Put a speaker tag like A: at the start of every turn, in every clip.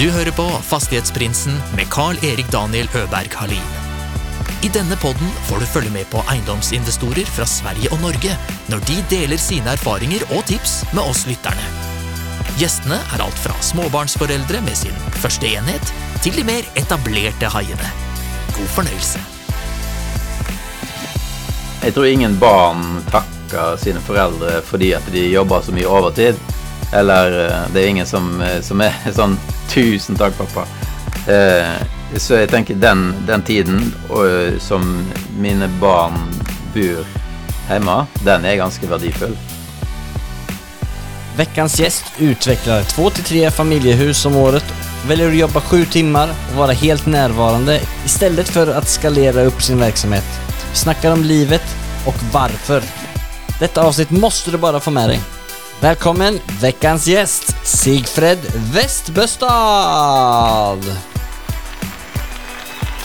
A: Du hører på Fastighetsprinsen med Carl-Erik Daniel Øberg Halin. I denne podden får du følge med på eiendomsinvestorer fra Sverige og Norge når de deler sine erfaringer og tips med oss lytterne. Gjestene er alt fra småbarnsforeldre med sin første enhet, til de mer etablerte haiene. God fornøyelse.
B: Jeg tror ingen barn takker sine foreldre fordi at de jobber så mye overtid. Eller eh, det er ingen som, eh, som er sånn 'Tusen takk, pappa'. Eh, så jeg tenker den, den tiden og, som mine barn bor hjemme, den er ganske verdifull.
C: Veckans gäst utvecklar två till tre familjehus om året, väljer att jobba sju timmar och vara helt närvarande istället för att skalera upp sin verksamhet. Vi snackar om livet och varför. Detta avsnitt måste du bara få med dig. Välkommen vekkens gjest, Sigfred Vestbøstad.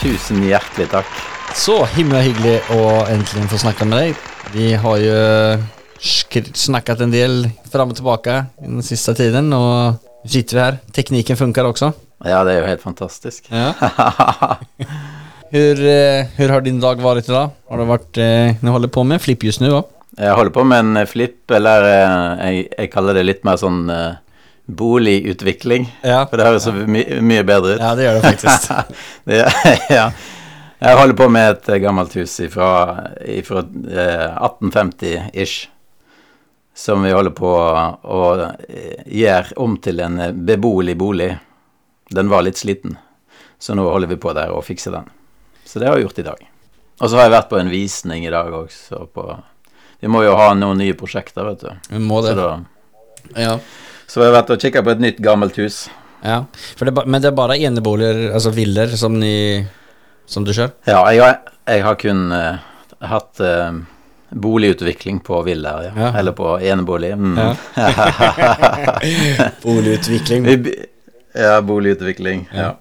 B: Tusen hjertelig takk.
C: Så himla hyggelig å endelig få snakke med deg. Vi har jo snakket en del fram og tilbake den siste tiden og nå sitter vi her. Tekniken funker også.
B: Ja, det er jo helt fantastisk.
C: Ja. Hur, eh, hur har din dag vært i dag? Har det vært, eh, ni håller på med flipp just nu va?
B: Jeg holder på med en flipp, eller eh, jeg, jeg kaller det litt mer sånn uh, boligutvikling.
C: Ja.
B: For det høres så my mye bedre ut.
C: Ja det gjør det faktisk.
B: det, ja. Jeg holder på med et eh, gammelt hus fra eh, 1850-ish. Som vi holder på å eh, gjøre om til en eh, beboelig bolig. Den var litt sliten, så nå holder vi på der og fikser den. Så det har jeg gjort i dag. Og så har jeg vært på en visning i dag også. På, vi må jo ha noen nye prosjekter, vet du.
C: Vi må det.
B: Så, da,
C: Ja.
B: så jeg har vært og kikka på et nytt, gammelt hus.
C: ja. För det, men det er bare eneboliger, altså viller, som ni, som du kjører?
B: Ja, jeg har, jeg har kun uh, hatt uh, boligutvikling på villaer, ja.
C: Ja.
B: Eller på enebolig. Mm.
C: Ja. Boligutvikling.
B: vi, ja, boligutvikling. Ja.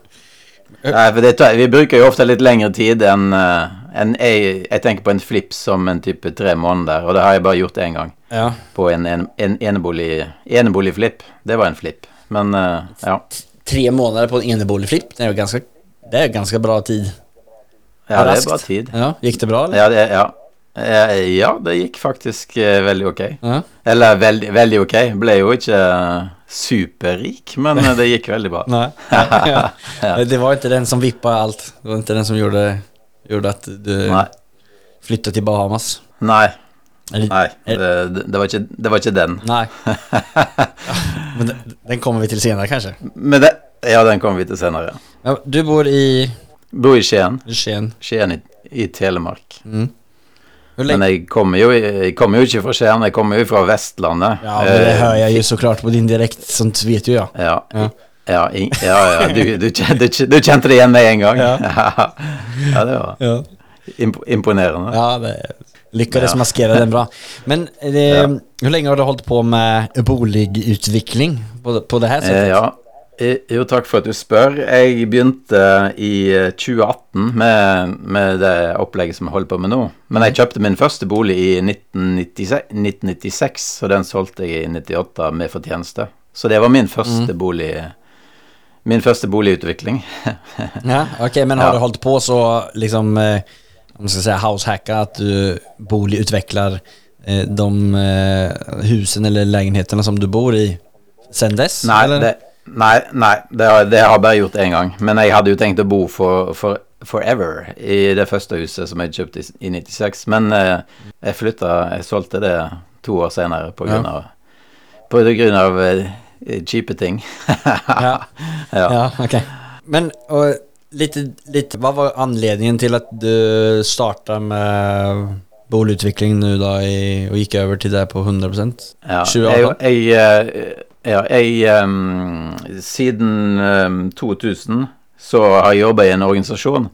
B: Nei, for det, vi bruker jo ofte litt lengre tid enn eh, enn jeg, jeg tenker på en flip som en type tre måneder, og det har jeg bare gjort én gang.
C: Ja.
B: På en, en, en enebolig, eneboligflipp. Det var en flipp. Men uh, ja.
C: Tre måneder på en eneboligflipp, det er jo ganske, det er ganske bra tid.
B: Ja, det er bra tid.
C: Ja, gikk det bra eller?
B: Ja, det, ja. Eh, ja, det gikk faktisk eh, veldig ok.
C: Ja.
B: Eller veldig, veldig ok. Ble jo ikke superrik, men det gikk veldig bra.
C: Nei. ja. Det var ikke den som vippa alt. Det var ikke den som gjorde, gjorde at du
B: Nei.
C: til till Bahamas.
B: Nei.
C: Eller-
B: nei det, det, var ikke, det var ikke den.
C: Nei. Ja, men den, den kommer vi til senere, kanskje?
B: Men det, ja, den kommer vi til senere.
C: Ja, du bor i
B: Bor i Skien.
C: Skien.
B: Skien i, i Telemark.
C: Mm.
B: Men jeg kommer jo, jeg kommer jo ikke fra Skien, jeg kommer jo fra Vestlandet.
C: Ja, men det
B: hører
C: jeg jo så klart på din direkte, sånt vet du jag.
B: Ja,
C: Ja.
B: Ja, in, ja, ja du, du, du, du kjente det igjen med en gang?
C: Ja.
B: ja, det var
C: Ja,
B: imp imponerende.
C: ja det lyckades
B: Ja.
C: maskera den bra. Men det,
B: Ja.
C: hur länge har du holdt på med boligutvikling på, på det här
B: Eh,
C: sättet?
B: ja. Eh, Jo, takk for at du spør. Jeg begynte i eh, 2018 med, med det opplegget som jeg holder på med nå. Men jeg kjøpte min første bolig i 1996, 1996 og den solgte jeg i 98 med fortjeneste. Så det var min første
C: Mm.
B: bolig Min første boligutvikling.
C: Ja, ok, men har
B: Ja.
C: du holdt på så liksom, eh, om man ska säga househacka, at du boligutvikler eh, de eh, husen eller leilighetene som du bor i sen dess?
B: Nei,
C: eller?
B: det, nei, nei det, har, det har jeg bare gjort én gang. Men jeg hadde jo tenkt å bo for, for forever i det første huset som jeg kjøpte i, i 96. Men jeg flytta Jeg solgte det to år senere på grunn av På grunn av kjipe ting.
C: Ja.
B: ja.
C: Ja, ok. Men og litt, litt, Hva var anledningen til at du starta med boligutvikling nå, da, i, og gikk over til det på 100%?
B: Ja,
C: 2018?
B: jeg, jeg, eh, ja, jeg um, Siden um, 2000 så har jeg jobba i en organisasjon,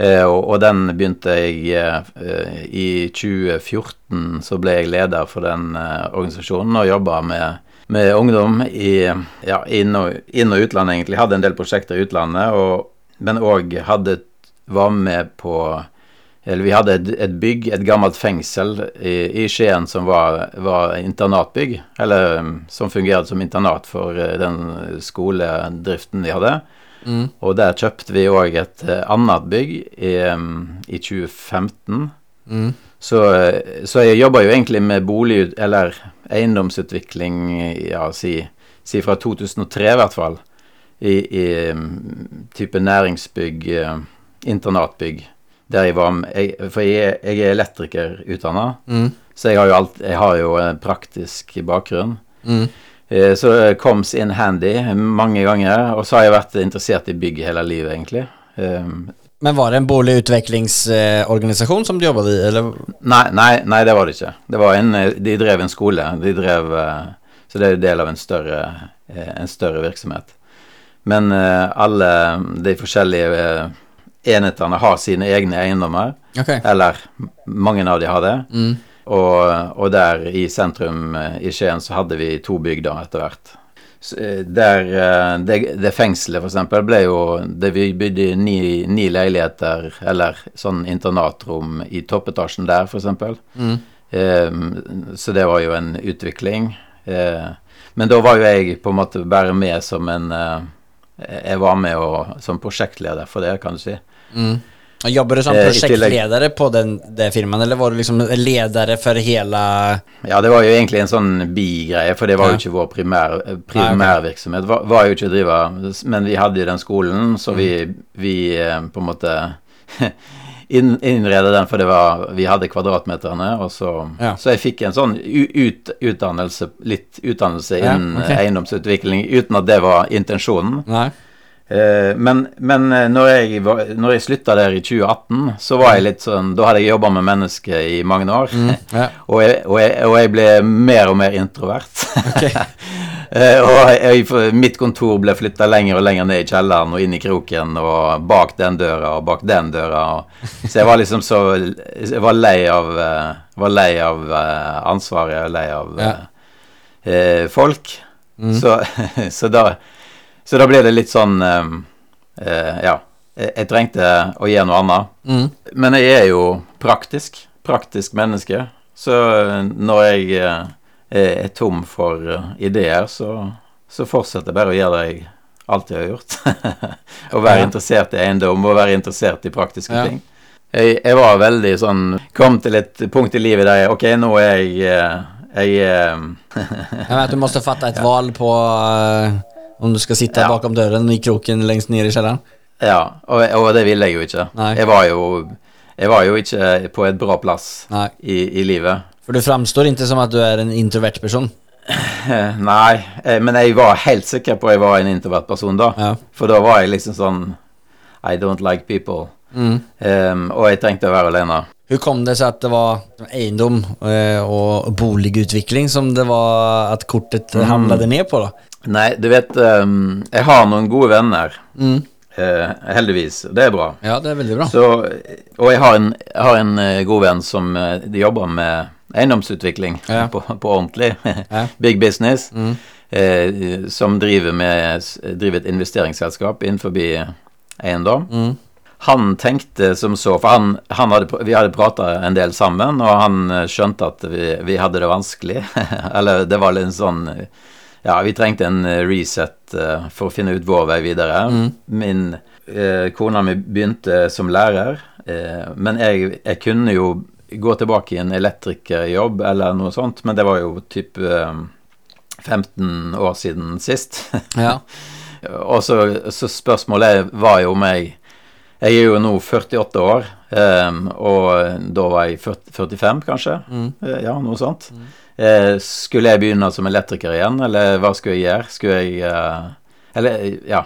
B: eh, og, den begynte jeg eh, I 2014 så ble jeg leder for den eh, organisasjonen og jobba med, med ungdom i ja, inn, og, inn- og utlandet, egentlig. Hadde en del prosjekter i utlandet, og, men òg var med på eller vi hadde et, et bygg, et gammelt fengsel i, i Skien som var, var internatbygg. Eller um, som fungerte som internat for uh, den skoledriften de hadde.
C: Mm.
B: Og der kjøpte vi òg et uh, annet bygg i, um, i 2015.
C: Mm.
B: Så, uh, så jeg jobba jo egentlig med bolig... Eller eiendomsutvikling, ja, si, si fra 2003 i hvert fall. I, i um, type næringsbygg, uh, internatbygg. Der jeg var med, For jeg, jeg er elektrikerutdanna,
C: Mm.
B: så jeg har alt, jeg har jo en praktisk bakgrunn.
C: Mm.
B: Eh, Så det comes in handy mange ganger. Og så har jeg vært interessert i bygg hele livet, egentlig.
C: Men var det en boligutviklingsorganisasjon som du jobbet i, eller?
B: Nei, nei, nei, det var det ikke. Det var en, eh, de drev en skole. De drev, eh, så det er en del av en større, eh, en større virksomhet. Men alle de forskjellige enhetene har sine egne eiendommer.
C: Okay.
B: Eller mange av de har det.
C: Mm.
B: Og, og der i sentrum i Skien så hadde vi to bygder etter hvert. Eh, Der, eh, det, det fengselet eksempel ble jo det Vi bygde ni, ni leiligheter, eller sånn internatrom i toppetasjen der eksempel.
C: Mm.
B: Eh, så det var jo en utvikling. Eh, men da var jo jeg på en måte bare med som en eh, Jeg var med og, som prosjektleder for det, kan du si.
C: Mm. Jobber du som
B: Eh,
C: prosjektledare på den, det firmaet, eller var du liksom ledere for hele
B: Ja, det var jo egentlig en sånn bigreie, for det var
C: Ja.
B: jo ikke vår primær, primærvirksomhet. Var, var jo ikke å drive Men vi hadde jo den skolen, så vi, vi eh, på en måte inn, innredet den, for det var Vi hadde kvadratmeterne, og så
C: Ja.
B: Så jeg fikk en sånn ut, utdannelse, litt utdannelse
C: Ja,
B: innen eiendomsutvikling, uten at det var intensjonen.
C: Nei.
B: Eh, men men eh, når, jeg var, når jeg slutta der i 2018, så var jeg litt sånn Da hadde jeg jobba med mennesker i mange år.
C: Mm. Ja.
B: Og jeg, og, jeg, og jeg ble mer og mer introvert.
C: Ok.
B: Eh, og mitt kontor ble flytta lenger og lenger ned i kjelleren og inn i kroken og bak den døra og bak den døra. Og, så jeg var liksom så Jeg var lei av, var lei av ansvaret, og lei av
C: Ja.
B: folk.
C: Mm.
B: Så, så, da, så da ble det litt sånn um, uh, Ja. Jeg, jeg trengte å gjøre noe annet.
C: Mm.
B: Men jeg er jo praktisk. Praktisk menneske. Så eh, når jeg uh, er tom for ideer, så, så fortsetter jeg bare å gjøre det jeg alltid har gjort. å være
C: Ja.
B: interessert i eiendom og være interessert i praktiske
C: Ja.
B: ting. Jeg, jeg var veldig sånn Kom til et punkt i livet der jeg Ok, nå er jeg Jeg
C: Jag vet, du måtte fatte et valg på om du skal sitte
B: Ja.
C: bakom døren i kroken lengst nede i kjelleren?
B: Ja, og, og det ville jeg jo ikke. Jeg var jo Jeg var jo ikke på et bra plass i, i livet.
C: For du framstår ikke som at du er en introvert person.
B: Eh, Nei, eh, men jeg var helt sikker på at jeg var en introvert person da.
C: Ja.
B: For da var jeg liksom sånn I don't like people.
C: Mm.
B: Um, og jeg trengte å være alene.
C: Hvordan kom det seg at det var eiendom og boligutvikling som det var at kortet mm. handlet ned på då?
B: Nei, du vet um, Jeg har noen gode venner,
C: Mm.
B: Uh, heldigvis. Det er bra.
C: Ja, det er veldig bra.
B: Så, og jeg har en, jeg har en uh, god venn som uh, jobber med eiendomsutvikling
C: Ja.
B: på, på ordentlig.
C: Ja.
B: Big business.
C: Mm.
B: Som driver, med, driver et investeringsselskap innenfor eiendom.
C: Mm.
B: Han tenkte som så, for han, han hadde, vi hadde prata en del sammen, og han skjønte at vi, vi hadde det vanskelig. Eller det var litt sånn Ja, vi trengte en eh, reset eh, for å finne ut vår vei videre.
C: Mm.
B: Min eh, kona mi begynte som lærer, eh, men jeg, jeg kunne jo gå tilbake i en elektrikerjobb eller noe sånt, men det var jo typ eh, 15 år siden sist.
C: Ja.
B: Og så, så spørsmålet var jo om jeg Jeg er jo nå 48 år, ehm, og da var jeg 40, 45, kanskje.
C: Mm.
B: Ja, noe sånt. Eh, skulle jeg begynne som elektriker igjen, eller hva skulle jeg gjøre? Skulle jeg eh, Eller, ja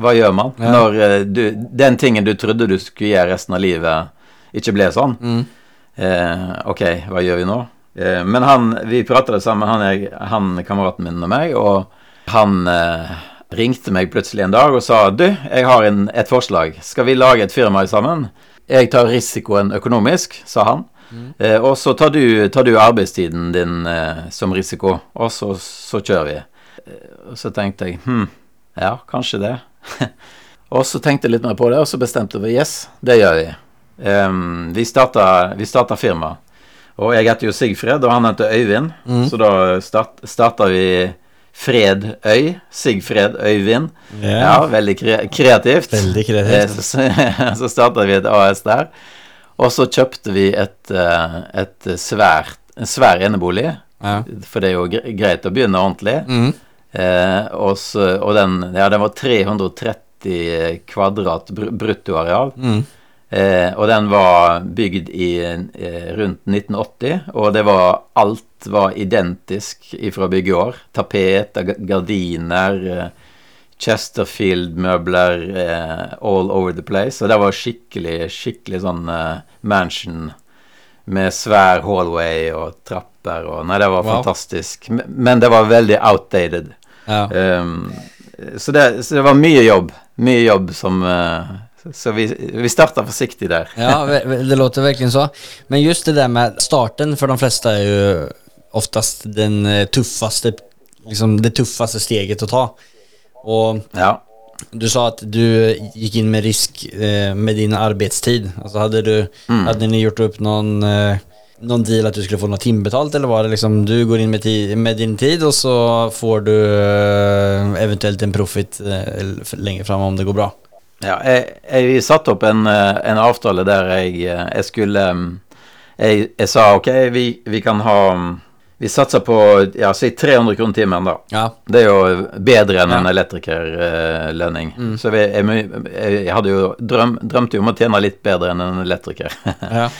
B: Hva gjør man
C: Ja.
B: når eh, du Den tingen du trodde du skulle gjøre resten av livet, ikke ble sånn?
C: Mm.
B: Eh, ok, hva gjør vi nå? Eh, men han, vi pratet sammen, han, er, han kameraten min og meg, og han eh, ringte meg plutselig en dag og sa du, jeg har en, et forslag, skal vi lage et firma sammen? Jeg tar risikoen økonomisk, sa han. Eh, og så tar du, tar du arbeidstiden din eh, som risiko, og så, så kjører vi. Eh, og så tenkte jeg hm, ja, kanskje det. og så tenkte jeg litt mer på det, og så bestemte vi yes, det gjør vi. Ehm, vi starta, vi firma. Og jeg heter jo Sigfred, og han heter Øyvind.
C: Mm.
B: Så da start, starta vi Fred Øy. Sigfred Øyvind. Ja, veldig kre kreativt.
C: Veldig
B: Eh,
C: kreativt.
B: Så, så starta vi et AS der. Og så kjøpte vi et, eh, et svært, en svær enebolig.
C: Ja.
B: For det er jo greit å begynne ordentlig.
C: Mm.
B: Eh, og, så, og den, ja, den var 330 kvadrat br bruttoareal.
C: Mm.
B: Eh, og den var bygd i eh, rundt 1980, og det var alt var identisk ifra byggeår. Tapet, ga- gardiner, eh, Chesterfield-møbler eh, all over the place. Og det var skikkelig, skikkelig sånn eh, mansion med svær hallway og trapper og Nei, det var
C: Wow.
B: fantastisk. Men- det var veldig outdated.
C: Ja.
B: Um, så, det, så det var mye jobb. Mye jobb som uh, Så vi, vi starta forsiktig der.
C: Ja, det låter virkelig så. Men just det der med starten for de fleste er jo oftast den eh, tuffaste, liksom det tuffaste steget å ta. Och
B: Ja.
C: du sa at du gikk inn med risk eh, med din arbeidstid. Altså hadde du, hade ni gjort opp noen eh, noen deal at du skulle få noe timebetalt, eller var det liksom du går inn med, ti- med din tid og så får du eh, eventuelt en profit lenger för- fram om det går bra?
B: ja jeg, jeg, satte opp en, eh, en avtale der jeg, eh, jeg skulle um, jeg, jeg sa ok, vi, vi kan ha um, Vi satser på ja, si 300 kroner timen, da.
C: Ja.
B: Det er jo bedre enn en elektrikerlønning. Så vi, jeg, jeg hadde jo drøm, drømte jo om å tjene litt bedre enn en elektriker.
C: Ja.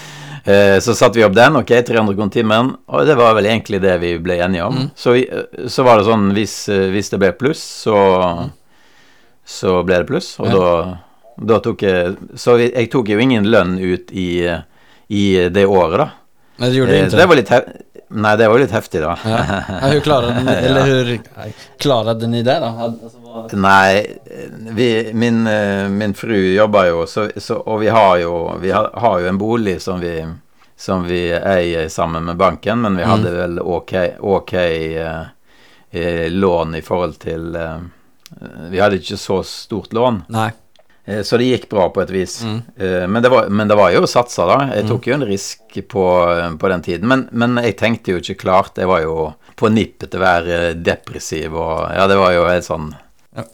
B: Eh, Så satte vi opp den, ok, 300 kroner timen, og det var vel egentlig det vi ble enige om. Så, vi, så var det sånn, hvis, eh, hvis det ble pluss, så, så ble det pluss, og
C: Ja.
B: da, da tok jeg Så vi, jeg tok jo ingen lønn ut i, i det året, da.
C: Men det gjorde du
B: Eh, så det var litt Nei, det var litt heftig, da.
C: Ja. Ja, hur klarade ni, eller hur klarade ni det Alltså, vad...
B: Nei, vi, min, eh, min fru jobber jo, så, så, og vi har jo, vi har, har jo en bolig som vi, som vi eier sammen med banken, men vi
C: Mm.
B: hadde vel ok, okay eh, eh, lån i forhold til eh, Vi hadde ikke så stort lån,
C: Nej.
B: Eh, så det gikk bra på et vis.
C: Mm.
B: Eh, men, det var, men det var jo satsa, da. Jeg tok jo en risk på, på den tiden. Men, men jeg tenkte jo ikke klart. Jeg var jo på nippet til å være depressiv, og ja, det var jo helt sånn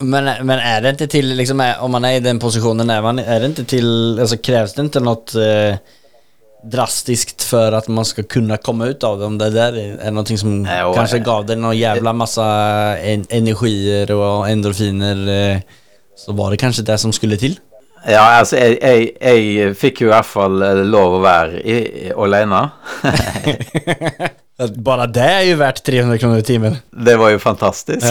C: Men, men er det ikke til liksom, om man er i den posisjonen, er, man, er det ikke til altså, Kreves det ikke noe eh, drastisk for at man skal kunne komme ut av det? Om det der er noe som
B: Nei, og,
C: kanskje gav deg noe jævla masse en, energier og endorfiner, eh, så var det kanskje det som skulle til?
B: Ja, altså, jeg, jeg, jeg fikk jo i hvert fall eh, lov å være i, i, alene.
C: Bare det er jo verdt 300 kroner i timen.
B: Det var jo fantastisk.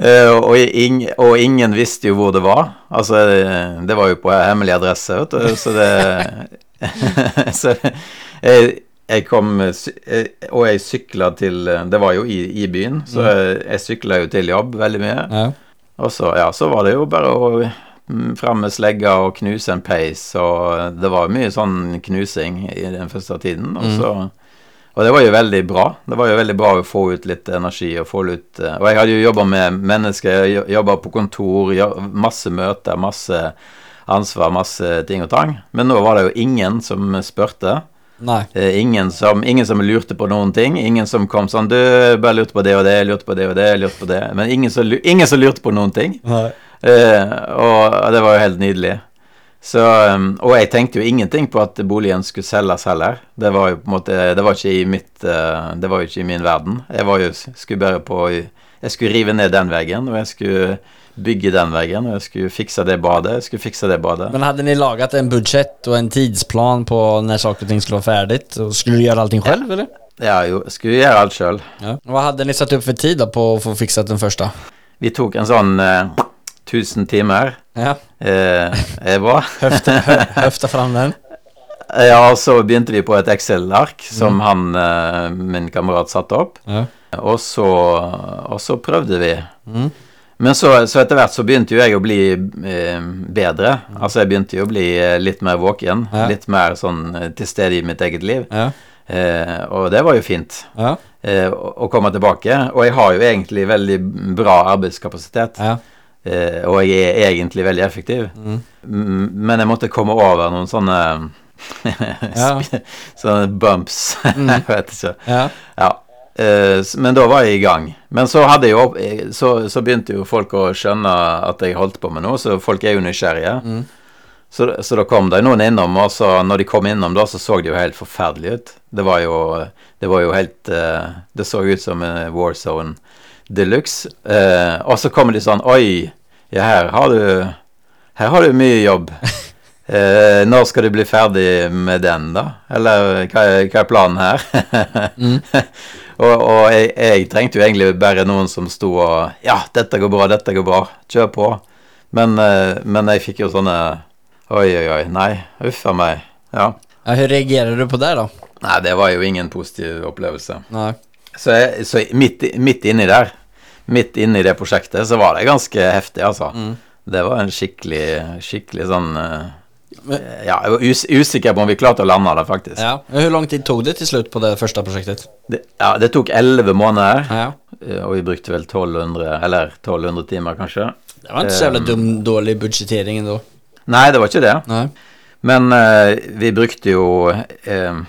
B: Eh, og, ing, og ingen visste jo hvor det var. Altså, eh, det var jo på hemmelig adresse, vet du, så det Så jeg, jeg kom Og jeg sykla til Det var jo i, i byen, så jeg, jeg sykla jo til jobb veldig mye.
C: Ja.
B: Og så, ja, så var det jo bare å mm, fram med slegga og knuse en peis, og det var mye sånn knusing i den første tiden. Og, så, og det var jo veldig bra. Det var jo veldig bra å få ut litt energi og få ut eh, Og jeg hadde jo jobba med mennesker, jobba på kontor, masse møter, masse ansvar, masse ting og tang. Men nå var det jo ingen som spurte. Eh, Ingen som, ingen som lurte på noen ting. Ingen som kom sånn Du, bare lurte på det og det, lurte på det og det, lurte på det. Men ingen som, ingen som lurte på noen ting. Eh, og det var jo helt nydelig. Så, um, og jeg tenkte jo ingenting på at boligen skulle selges heller. Det var jo på en måte Det var ikke i mitt eh, Det var jo ikke i min verden. Jeg var jo skulle bare på Jeg skulle rive ned den veggen, og jeg skulle bygge den veggen, og jeg skulle fikse det badet. Jeg skulle fikse det badet.
C: Men hadde ni laget en budget og en tidsplan på når saker og ting skulle være ferdig? Og skulle du gjøre allting selv, eller?
B: Ja, jo, jeg skulle gjøre alt sjøl.
C: Ja. Hva hadde ni satt opp for tid da på å få fikset den første?
B: Vi tok en sånn eh, 1000 timer.
C: Ja.
B: Eh.
C: Höfta, hö, höfta fram den.
B: Ja, og så begynte vi på et Excel-ark som han, eh, min kamerat, satte opp.
C: Ja.
B: Og så, og så prøvde vi.
C: Mm.
B: Men så, så etter hvert så begynte jo jeg å bli eh, bedre. Altså jeg begynte jo å bli eh, litt mer våken.
C: Ja.
B: Litt mer sånn eh, til stede i mitt eget liv.
C: Ja.
B: Eh, og det var jo fint
C: Ja.
B: eh, å, å komme tilbake. Og jeg har jo egentlig veldig bra arbeidskapasitet.
C: Ja.
B: Eh, og jeg er egentlig veldig effektiv.
C: Mm.
B: Men jeg måtte komme over noen sånne Sånne bumps. jeg vet ikke.
C: Ja.
B: Eh, Men da var jeg i gang. Men så, jo, eh, så, så begynte jo folk å skjønne at jeg holdt på med noe, så folk er jo nysgjerrige.
C: Mm.
B: Så, så da kom det noen innom, og så når de kom innom da, så så det jo helt forferdelig ut. Det var jo, det var jo helt eh, Det så ut som en Warzone de luxe. Eh, og så kommer de sånn Oi, ja, her har du Her har du mye jobb. Eh, når skal du bli ferdig med den, da? Eller hva er, hva er planen her? og og jeg, jeg trengte jo egentlig bare noen som sto og Ja, dette går bra, dette går bra. Kjør på. Men, eh, men jeg fikk jo sånne Oi, oi, oi. Nei, uff a meg. Ja.
C: ja. Hvordan reagerer du på det da?
B: Nei, det var jo ingen positiv opplevelse.
C: Nei.
B: Så, jeg, så midt, midt inni der, midt inni det prosjektet, så var det ganske heftig, altså. Det var en skikkelig, skikkelig sånn eh, Ja, jeg var us usikker på om vi klarte å lande det, faktisk.
C: Ja. Hvor lang tid tog det til slutt på det første prosjektet?
B: Det, ja, det tok elleve måneder,
C: Ja.
B: eh, og vi brukte vel 1200, eller 1200 timer, kanskje.
C: Det var ikke så
B: jævlig
C: dum, dårlig budgetering ändå.
B: Nei, det var ikke det.
C: Nei.
B: Men uh, vi brukte jo uh,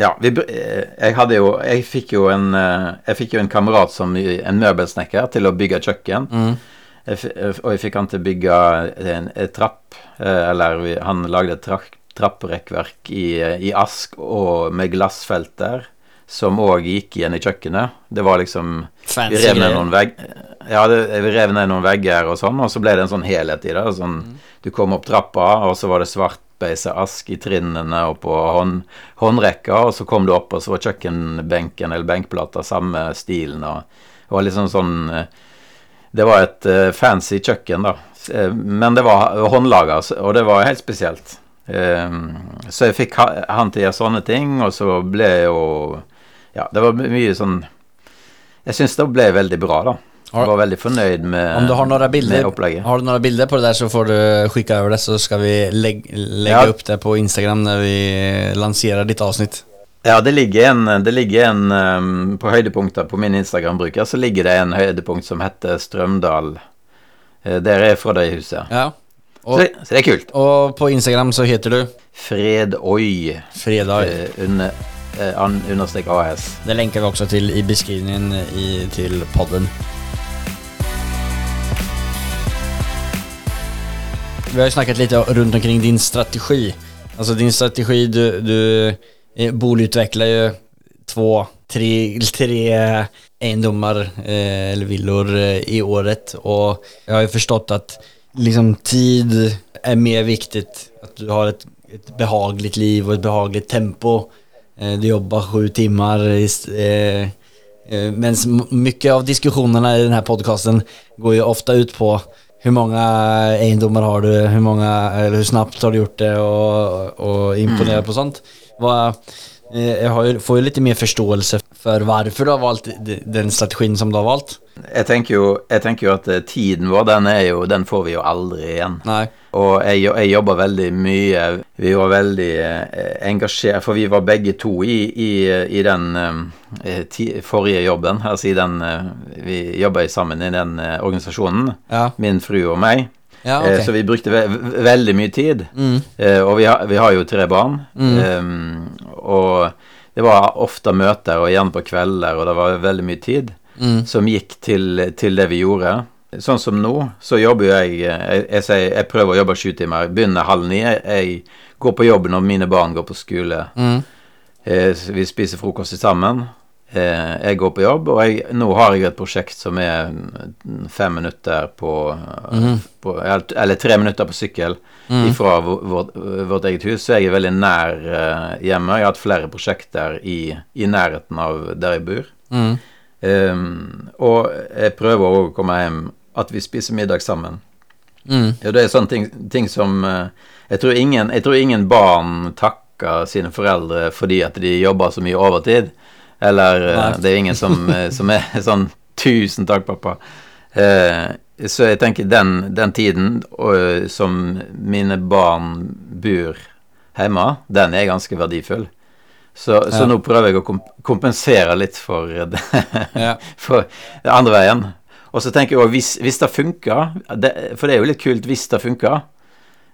B: Ja, vi, eh, jeg hadde jo Jeg fikk jo en eh, Jeg fikk jo en kamerat som en møbelsnekker til å bygge kjøkken.
C: Mm.
B: Jeg, og jeg fikk han til å bygge en, en trapp, eh, eller han lagde et tra trapperekkverk i, i ask og med glassfelt der, som òg gikk igjen i kjøkkenet. Det var liksom
C: Fancy
B: Vi rev ned noen vegg Ja, det, vi rev ned noen vegger og sånn, og så ble det en sånn helhet i det. Sånn, Du kom opp trappa, og så var det svartbeisa ask i trinnene og på hånd, håndrekka, og så kom du opp, og så var kjøkkenbenken eller benkplata samme stilen, og det var liksom sånn eh, Det var et eh, fancy kjøkken, da. Eh, Men det var håndlaga, og det var helt spesielt. Eh, så jeg fikk han til å gjøre sånne ting, og så ble jeg jo Ja, det var mye sånn Jeg syns det ble veldig bra, da. Jeg var veldig fornøyd med,
C: Om du har några
B: med
C: bilder,
B: opplegget.
C: har du noen bilder på det der, så får du skicka over det så skal vi legge, legge
B: Ja.
C: opp det på Instagram når vi lanserer ditt avsnitt.
B: Ja, det ligger en, det ligger en um, På høydepunkter på min Instagram-bruker så ligger det en høydepunkt som heter Strømdal. Uh, Der er fra Ja. huset.
C: Ja.
B: Så, det, så det er kult.
C: Og på Instagram så heter du
B: Fredøy.
C: Fredøy.
B: Uh, under, uh, understrek AS.
C: Det lenker vi også til i beskrivningen i, till podden. Vi har jo snakket litt rundt omkring din strategi. Alltså din strategi, du, du eh, bolutvecklar ju två, tre, tre egendomar eh, eller villor eh, i året och jag har ju förstått att liksom tid är mer viktigt. Att du har ett, ett behagligt liv och ett behagligt tempo. Eh, du jobbar sju timmar. Eh, eh, men mycket av diskussionerna i den här podcasten går ju ofta ut på hur många egendomar har du, hur många, eller hur snabbt har du gjort det och, och mm. på sånt. Vad, eh, jag har får jo litt mer forståelse for varför du har valgt den strategin som du har valgt.
B: Jeg tenker jo, jeg tenker jo at eh, tiden vår, den jo Den får vi jo aldri igjen.
C: Nei.
B: Og jeg, jeg jobba veldig mye. Vi var veldig eh, engasjert, for vi var begge to i, i, i den ti, forrige jobben. Altså i den Vi jobba sammen i den organisasjonen.
C: Ja.
B: Min fru og meg.
C: Ja,
B: Eh. Så vi brukte ve ve- veldig mye tid.
C: Mm.
B: Eh, og vi, har- vi har jo tre barn. Eh, og det var ofte møter, og gjerne på kvelder, og det var veldig mye tid
C: Mm.
B: som gikk til, til det vi gjorde. Sånn som nå, så jobber jo jeg Jeg, jeg, jeg prøver å jobbe sju timer. Begynner halv ni. Jeg, jeg går på jobb når mine barn går på skole.
C: Mm.
B: Eh, vi spiser frokost sammen. Eh, jeg går på jobb, og jeg, nå har jeg et prosjekt som er mm, fem minutter på, på eller- tre minutter på sykkel fra vårt, vårt eget hus. Så jeg er veldig nær eh, hjemme. Jeg har hatt flere prosjekter i, i nærheten av der jeg bor.
C: Mm.
B: Um, og jeg prøver òg å komme hjem at vi spiser middag sammen.
C: Mm.
B: Ja, det er sånne ting, ting som jeg, tror ingen, jeg tror ingen barn takker sine foreldre fordi at de jobber så mye overtid. Eller eh,
C: Nei.
B: det er ingen som, eh, som er sånn 'Tusen takk, pappa'. Eh, så jeg tenker den, den tiden og, som mine barn bor hjemme, den er ganske verdifull. Så, så nå prøver jeg å komp kompensere litt for det,
C: Ja.
B: for det andre veien. Og så tenker jeg òg, hvis, hvis det funker det, For det er jo litt kult hvis det funker.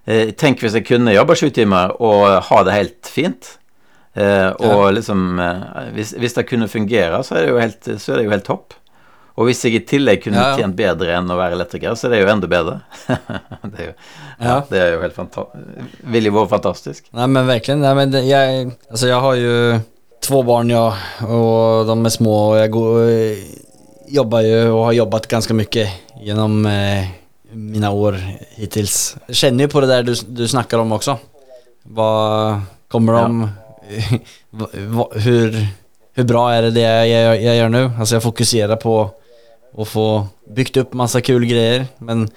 B: Eh, tenk hvis jeg kunne jobbe sju timer og ha det helt fint. Eh, og liksom eh, hvis, hvis det kunne fungere, så er det jo helt, så er det jo helt topp. Og hvis jeg i tillegg kunne
C: Ja, ja.
B: tjent bedre enn å være elektriker, så er det jo enda bedre. det, er jo, ja. Det er jo helt fantastisk. Ville vært fantastisk.
C: Nei, men virkelig. Nei, men det- jag, alltså jag har jo två barn ja, og de er små Og jeg går, jobber jo og har jobbet ganske mye gjennom eh, mine år Hittils Jeg kjenner jo på det der du, du snakker om også. Hva kommer de, om va, hur, hur bra är det det jag, jag, jag gör nu? Alltså jag fokuserar på att få byggt upp massa kul grejer men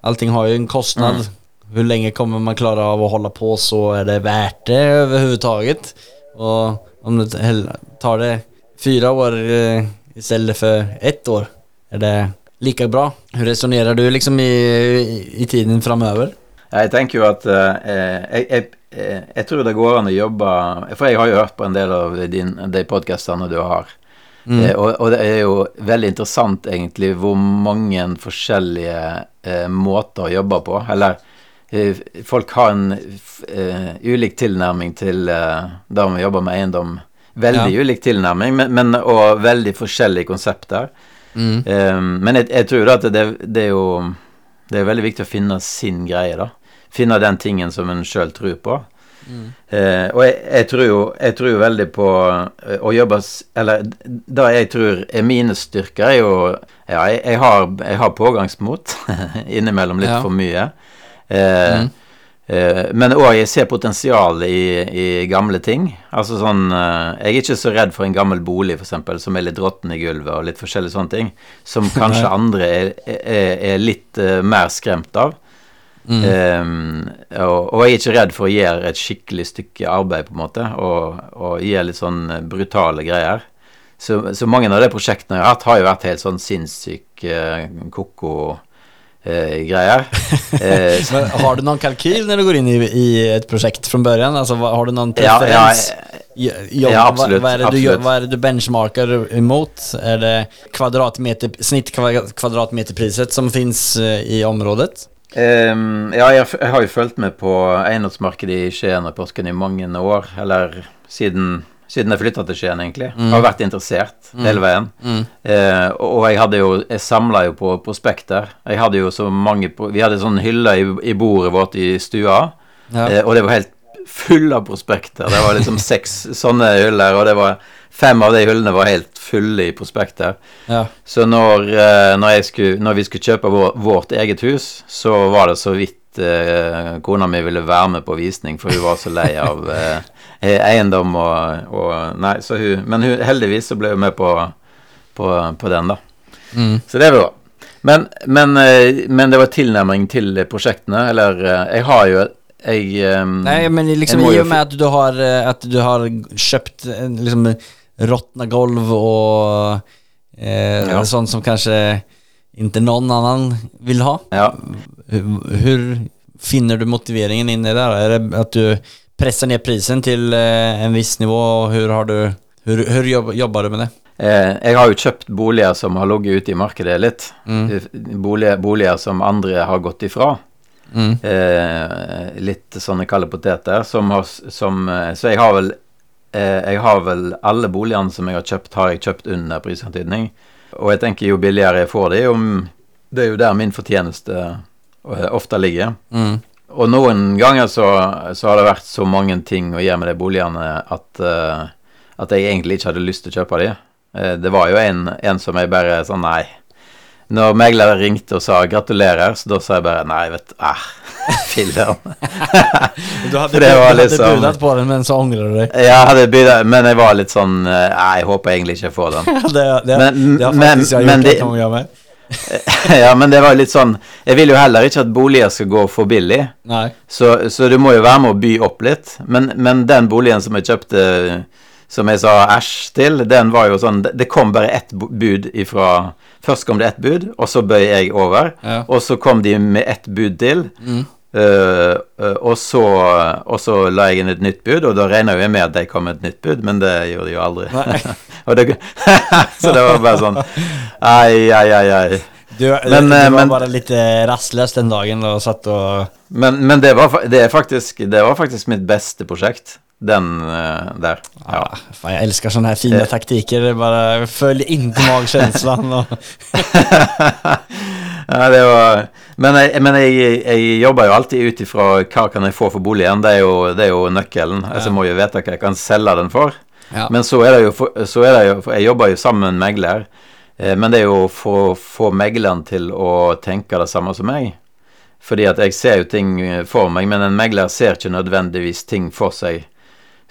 C: allting har ju en kostnad.
B: Mm.
C: Hur länge kommer man klara av att hålla på så är det värt det överhuvudtaget? Och om det tar det fyra år I istället för ett år, är det lika bra? Hur resonerar du liksom i, i, i tiden framover?
B: Jeg tenker jo at eh, jeg, jeg, eh, jeg tror det går an å jobbe For jeg har jo hørt på en del av din, de podkastene du har. Eh, og, og det er jo veldig interessant egentlig hvor mange forskjellige eh, måter å jobbe på. Eller eh, folk har en eh, ulik tilnærming til eh, det å jobbe med eiendom. Veldig
C: Ja.
B: ulik tilnærming, men, men, og veldig forskjellige konsepter. Eh, men jeg, jeg tror da at det, det er jo Det er veldig viktig å finne sin greie, da. Finne den tingen som en sjøl tror på. Eh, og jeg, jeg, tror jo, jeg tror jo veldig på eh, å jobbe Eller det jeg tror er mine styrker, er jo Ja, jeg, jeg, har, har pågangsmot. Innimellom litt
C: Ja.
B: for mye. Eh, eh, men òg jeg ser potensial i, i gamle ting. Altså sånn eh, Jeg er ikke så redd for en gammel bolig, f.eks., som er litt råtten i gulvet, og litt forskjellige sånne ting. Som kanskje andre er, er, er litt eh, mer skremt av. Ehm, og, og jeg er ikke redd for å gjøre et skikkelig stykke arbeid, på en måte, og, og gjøre litt sånn eh, brutale greier. Så, så mange av de prosjektene jeg har hatt, har jo vært helt sånn sinnssyke uh, koko eh, greier. Eh, så-
C: har du noen kalkyl når du går inn i, i et prosjekt fra början? Altså, har du någon
B: ja, ja,
C: preferens? Jo- jobb-
B: Ja, absolutt.
C: Hva, hva, er det du, vad är det du benchmarker imot? Er det kvadratmeter, snitt kvadratmeterpriset som fins eh, i området?
B: Ehm, ja, jeg, jeg har jo fulgt med på eiendomsmarkedet i Skien og Porsgrunn i mange år. Eller siden, siden jeg flytta til Skien, egentlig. Har vært interessert hele veien. Mm. og og jeg hadde jo Jeg samla jo på prospekter. Jeg hadde jo så mange Vi hadde sånn hylle i, i bordet vårt i stua,
C: Ja.
B: uh, og det var helt full av prospekter. Det var liksom seks sånne hyller, og det var fem av de hyllene var helt fulle i prospekter.
C: Ja.
B: Så når, eh, når, skulle, når vi skulle kjøpe vår, vårt eget hus, så var det så vidt eh, kona mi ville være med på visning, for hun var så lei av eh, eiendom og, og Nei, så hun Men hun, heldigvis så ble hun med på, på, på den, da.
C: Mm.
B: Så det var bra. Men, men, eh, men det var tilnærming til prosjektene. Eller eh, jeg har jo Jeg
C: Nej men liksom i og med at du har, at du har köpt eh, liksom råttna golv og eh,
B: Ja.
C: sånt som kanske inte någon annan vill ha.
B: Ja.
C: Hur, hur finner du motiveringen inni der? Er där? Är det att du pressar ner prisen til eh, en viss nivå och hur har du, hur, hur jobb, jobbar du med det?
B: Eh, jeg har jo kjøpt boliger som har ligget ute i markedet litt.
C: Mm.
B: Eh, Boliger, boliger som andre har gått ifra.
C: Mm.
B: Eh, litt sånne kalde poteter. Som har, som, eh, så jeg har vel Jeg har vel alle boligene som jeg har kjøpt, har jeg kjøpt under prisantydning. Og jeg tenker jo billigere jeg får de, jo det er jo der min fortjeneste eh, ofte ligger.
C: Mm.
B: Og noen ganger så, så har det vært så mange ting å gjøre med de boligene at, eh, at jeg egentlig ikke hadde lyst til å kjøpe de. Eh, det var jo en, en som jeg bare sa Nei. Når Megler ringte og sa gratulerer, så da sa jeg bare nei, vet du ah, Filler'n.
C: Du hadde,
B: För det var
C: du hadde
B: liksom-
C: på den men så angrer du dig.
B: Jeg hadde budet, men jeg var litt sånn eh, Nei, jeg håper egentlig ikke jeg får den.
C: det, det,
B: Men-
C: det har
B: men- jeg
C: gjort
B: det-
C: ett gång gjøre med.
B: ja, men det var litt sånn Jeg vil jo heller ikke at boliger skal gå for billig.
C: Nej.
B: Så, så du må jo være med å by opp litt. Men, men den boligen som jeg kjøpte, som jeg sa æsj til, den var jo sånn Det kom bare ett bud ifra Først kom det ett bud, og så bøy jeg over.
C: Ja.
B: Og så kom de med ett bud til.
C: Mm.
B: Uh, eh, og, så, og så la jeg inn et nytt bud, og da regna jeg med at de kom med et nytt bud, men det gjorde de jo aldri. Det, så det var bare sånn Ai, ai, ai, ai.
C: Du,
B: Men,
C: du
B: eh,
C: var
B: men-
C: bare litt rastløs den dagen og satt og
B: Men, men det, var, det, faktisk, det var faktisk mitt beste prosjekt. Den eh, der. Ja.
C: Ja, fan, jeg elsker sånne her fine
B: Eh.
C: taktiker. Det bara följ inte magkänslan. Och...
B: ja, det var Men, jeg, men jeg, jeg jobber jo alltid ut ifra hva kan jeg få for boligen. Det er jo, det er jo nøkkelen. Altså, jeg må jo vite hva jeg kan selge den for.
C: Ja.
B: Men så er det jo, for, så er det jo for Jeg jobber jo sammen med en megler. Eh, men det er jo for å få megleren til å tenke det samme som meg. Fordi at jeg ser jo ting for meg, men en megler ser ikke nødvendigvis ting for seg.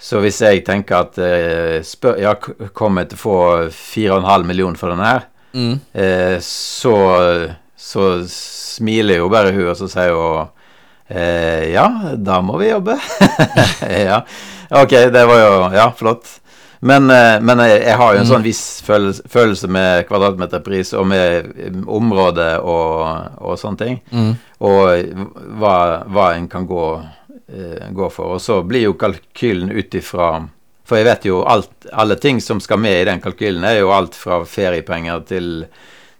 B: Så hvis jeg tenker at eh, spør, ja, kommer jeg til å få 4,5 millioner for den her,
C: Mm.
B: eh, så, så smiler jo bare hun, og så sier hun eh, Ja, da må vi jobbe. ja. Ok, det var jo Ja, flott. Men, eh, men jeg, jeg har jo en
C: Mm.
B: sånn viss følelse, følelse med kvadratmeterpris og med eh, område og, og sånne ting.
C: Mm.
B: Og hva, hva en kan gå, eh, gå for. Og så blir jo kalkylen ut ifra For jeg vet jo alt, alle ting som skal med i den kalkylen, er jo alt fra feriepenger til,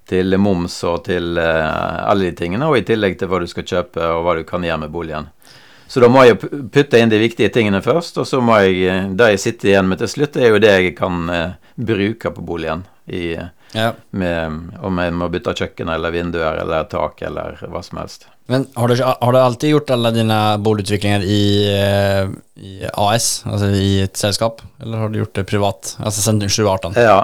B: til moms og til uh, alle de tingene, og i tillegg til hva du skal kjøpe og hva du kan gjøre med boligen. Så da må jeg pu- putte inn de viktige tingene først, og så må jeg eh, Det jeg sitter igjen med til slutt, er jo det jeg kan uh, bruke på boligen. I,
C: Ja.
B: med, om jeg må bytte kjøkken eller vinduer eller tak eller hva som helst.
C: Men har du, har du alltid gjort alle dine boligutviklinger i, eh, i AS, altså i et selskap? Eller har du gjort det privat, altså siden 2018?
B: Ja.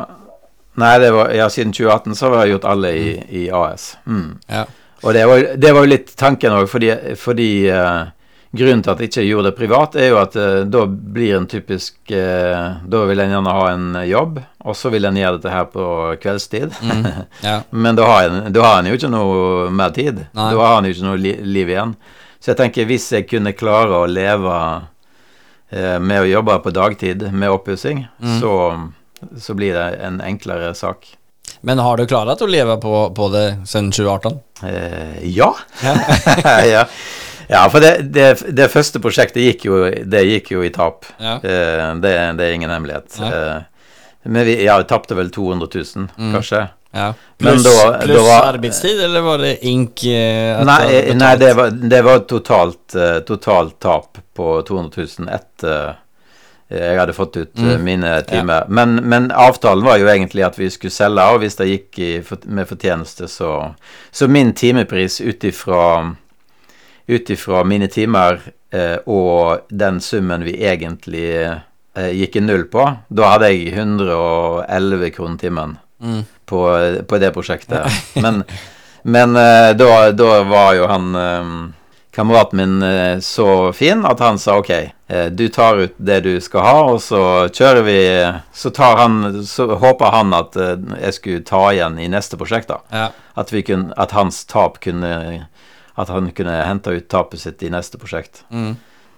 B: Nei, det var, ja, siden 2018 så har jeg gjort alle i, i AS. Mm.
C: Ja.
B: Og det var, det var jo litt tanken òg, fordi, fordi eh, grunnen til at jeg ikke gjorde det privat, er jo at uh, da blir en typisk uh, Da vil en gjerne ha en jobb, og så vil en gjøre dette her på kveldstid.
C: Mm. Ja.
B: Men da har, en, da har en jo ikke noe mer tid.
C: Nei.
B: Da har en jo ikke noe li, liv igjen. Så jeg tenker hvis jeg kunne klare å leve uh, med å jobbe på dagtid med oppussing,
C: Mm.
B: så, så blir det en enklere sak.
C: Men har du klart å leve på, på det siden 2018?
B: Eh, ja. ja. Ja, for det, det, det første prosjektet gikk jo, det gikk jo i tap.
C: Ja.
B: Eh, det, det er ingen hemmelighet.
C: Nei.
B: Eh, men vi ja, vi tapte vel 200 000,
C: Mm.
B: kanskje.
C: Ja.
B: Pluss
C: Plus,
B: då-
C: plus
B: då var-
C: arbetstid eller var det ink? Eh,
B: Nei, eh, nei det, var, det var totalt, totalt tap på 200 000 etter jeg hadde fått ut
C: Mm.
B: mine timer. Men, men avtalen var jo egentlig at vi skulle selge, og hvis det gikk i, med fortjeneste, så Så min timepris ut ifra ut ifra mine timer eh, og den summen vi egentlig eh, gikk i null på, da hadde jeg 111 kroner timen
C: Mm.
B: på, på det prosjektet. Men, men eh, da, da var jo han eh, kameraten min eh, så fin at han sa ok, eh, du tar ut det du skal ha, og så kjører vi Så tar han Så håper han at jeg skulle ta igjen i neste prosjekt, da.
C: Ja.
B: At, vi kunne, at hans tap kunne At han kunne hente ut tapet sitt i neste prosjekt.
C: Mm.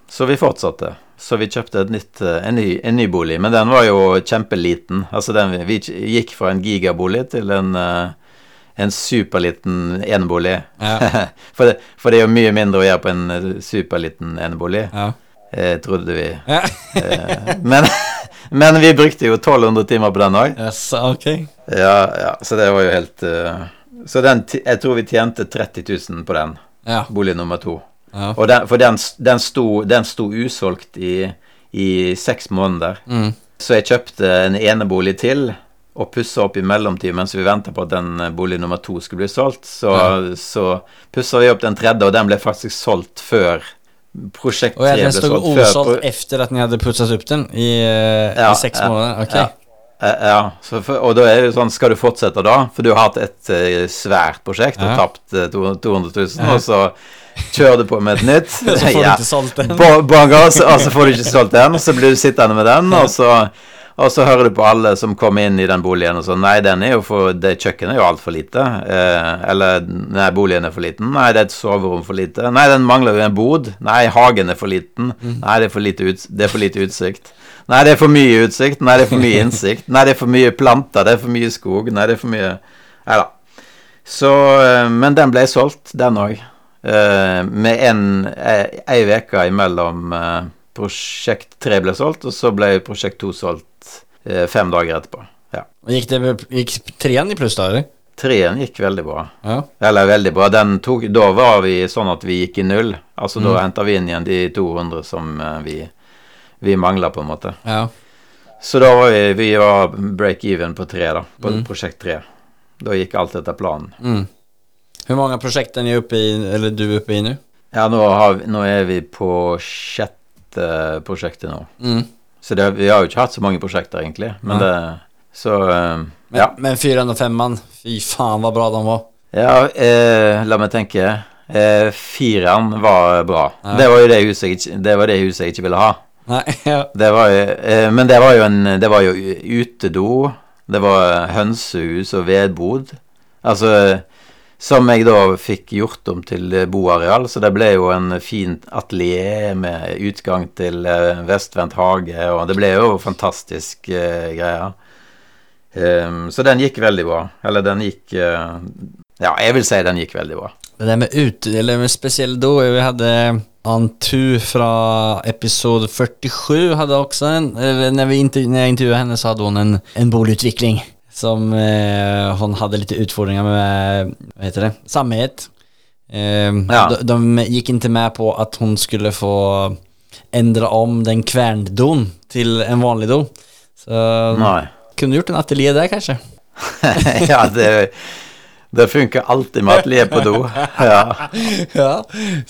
B: Så vi fortsatte. Så vi kjøpte nytt, eh, en, ny, en ny bolig. Men den var jo kjempeliten. Altså den, vi gikk fra en gigabolig til en, eh, en superliten enebolig.
C: Ja.
B: for, det, for det er jo mye mindre å gjøre på en eh, superliten enebolig,
C: Ja.
B: eh, trodde vi.
C: Ja.
B: Eh, men, men vi brukte jo 1200 timer på den òg.
C: Yes, okay.
B: Ja, ja, så det var jo helt uh, Så den, jeg tror vi tjente 30 000 på den,
C: Ja.
B: bolig nummer to.
C: Ja.
B: Og den, for den, den, sto, den sto usolgt i, i seks måneder.
C: Mm.
B: Så jeg kjøpte en enebolig til og pussa opp i mellomtiden mens vi venta på at den eh, bolig nummer to skulle bli solgt. Så, så pussa vi opp den tredje, og den ble faktisk solgt før prosjekt
C: Och ja,
B: tre
C: den
B: ble
C: stod
B: den sto
C: usolgt efter at ni hadde pusset opp den i, eh,
B: Ja,
C: i seks
B: ja,
C: månader? Okej.
B: Ja. Eh, Ja, så for, og da er det sånn, skal du fortsette da? For du har hatt et eh, svært prosjekt og
C: Ja.
B: tapt eh, 200 000,
C: Ja.
B: og så kjører du på med et nytt.
C: Så får du ikke solgt den.
B: Ba- og så får du ikke solgt den, så blir du sittende med den, og så, og så hører du på alle som kommer inn i den boligen og sånn Nei, den er jo for, det kjøkkenet er jo altfor lite. Eh, eller Nei, boligen er for liten. Nei, det er et soverom for lite. Nei, den mangler jo en bod. Nei, hagen er for liten. Nei, det er for lite, ut, det er for lite utsikt. Nei, det er for mye utsikt. Nei, det er for mye innsikt. Nei, det er for mye planter. Det er for mye skog. Nei, det er for mye Nei da. Så eh, Men den ble solgt, den òg. med en eh, ei uke imellom eh, prosjekt tre ble solgt, og så ble prosjekt to solgt eh, fem dager etterpå. Ja.
C: Gikk, Gick, det, gikk treen i plus da, eller?
B: Treen gikk veldig bra.
C: Ja.
B: Eller veldig bra. Den tok, da var vi sånn at vi gikk i null. Altså da
C: Mm.
B: henta vi inn igjen de 200 som eh, vi, vi mangla, på en måte.
C: ja.
B: Så da var vi, vi var break even på tre, da. På
C: Mm.
B: prosjekt tre. Da gikk alt etter planen.
C: Mm. Hur mange prosjekter er oppe i, eller du oppe uppe i nu?
B: Ja, nå, har, vi- nå er vi på sjette prosjektet nå.
C: Mm.
B: Så det, vi har jo ikke hatt så mange prosjekter, egentlig. Men det Så eh,
C: Men,
B: ja.
C: men fyran och femman, fy faen hva bra de var.
B: Ja, eh, la meg tenke. Eh, fireren var bra.
C: Ja.
B: Det var jo det huset jeg ikke, det var det huset jeg ikke ville ha.
C: Nei, ja.
B: Det var jo, eh, men det var jo en Det var jo utedo. Det var hønsehus og vedbod. Altså Som jeg da fikk gjort om til boareal, så det ble jo en fin atelier med utgang til eh, vestvendt hage, og det ble jo fantastisk eh, greier. Um, så den gikk veldig bra. Eller den gikk uh, Ja, jeg vil si den gikk veldig bra.
C: Det med ut, eller med speciell då, vi hadde Antu fra episode 47 hadde også en, när, vi intervju, når jeg intervjuet henne så hadde hun en, en bolutveckling som eh, hon hade lite utfordringar med, vad heter det, samhet. Eh,
B: Ja.
C: de, de gick inte med på att hon skulle få ändra om den kvärndon till en vanlig do. Så
B: Nei.
C: kunde gjort en ateljé där kanske.
B: ja, det, det funker alltid med atelier på do. Ja,
C: ja.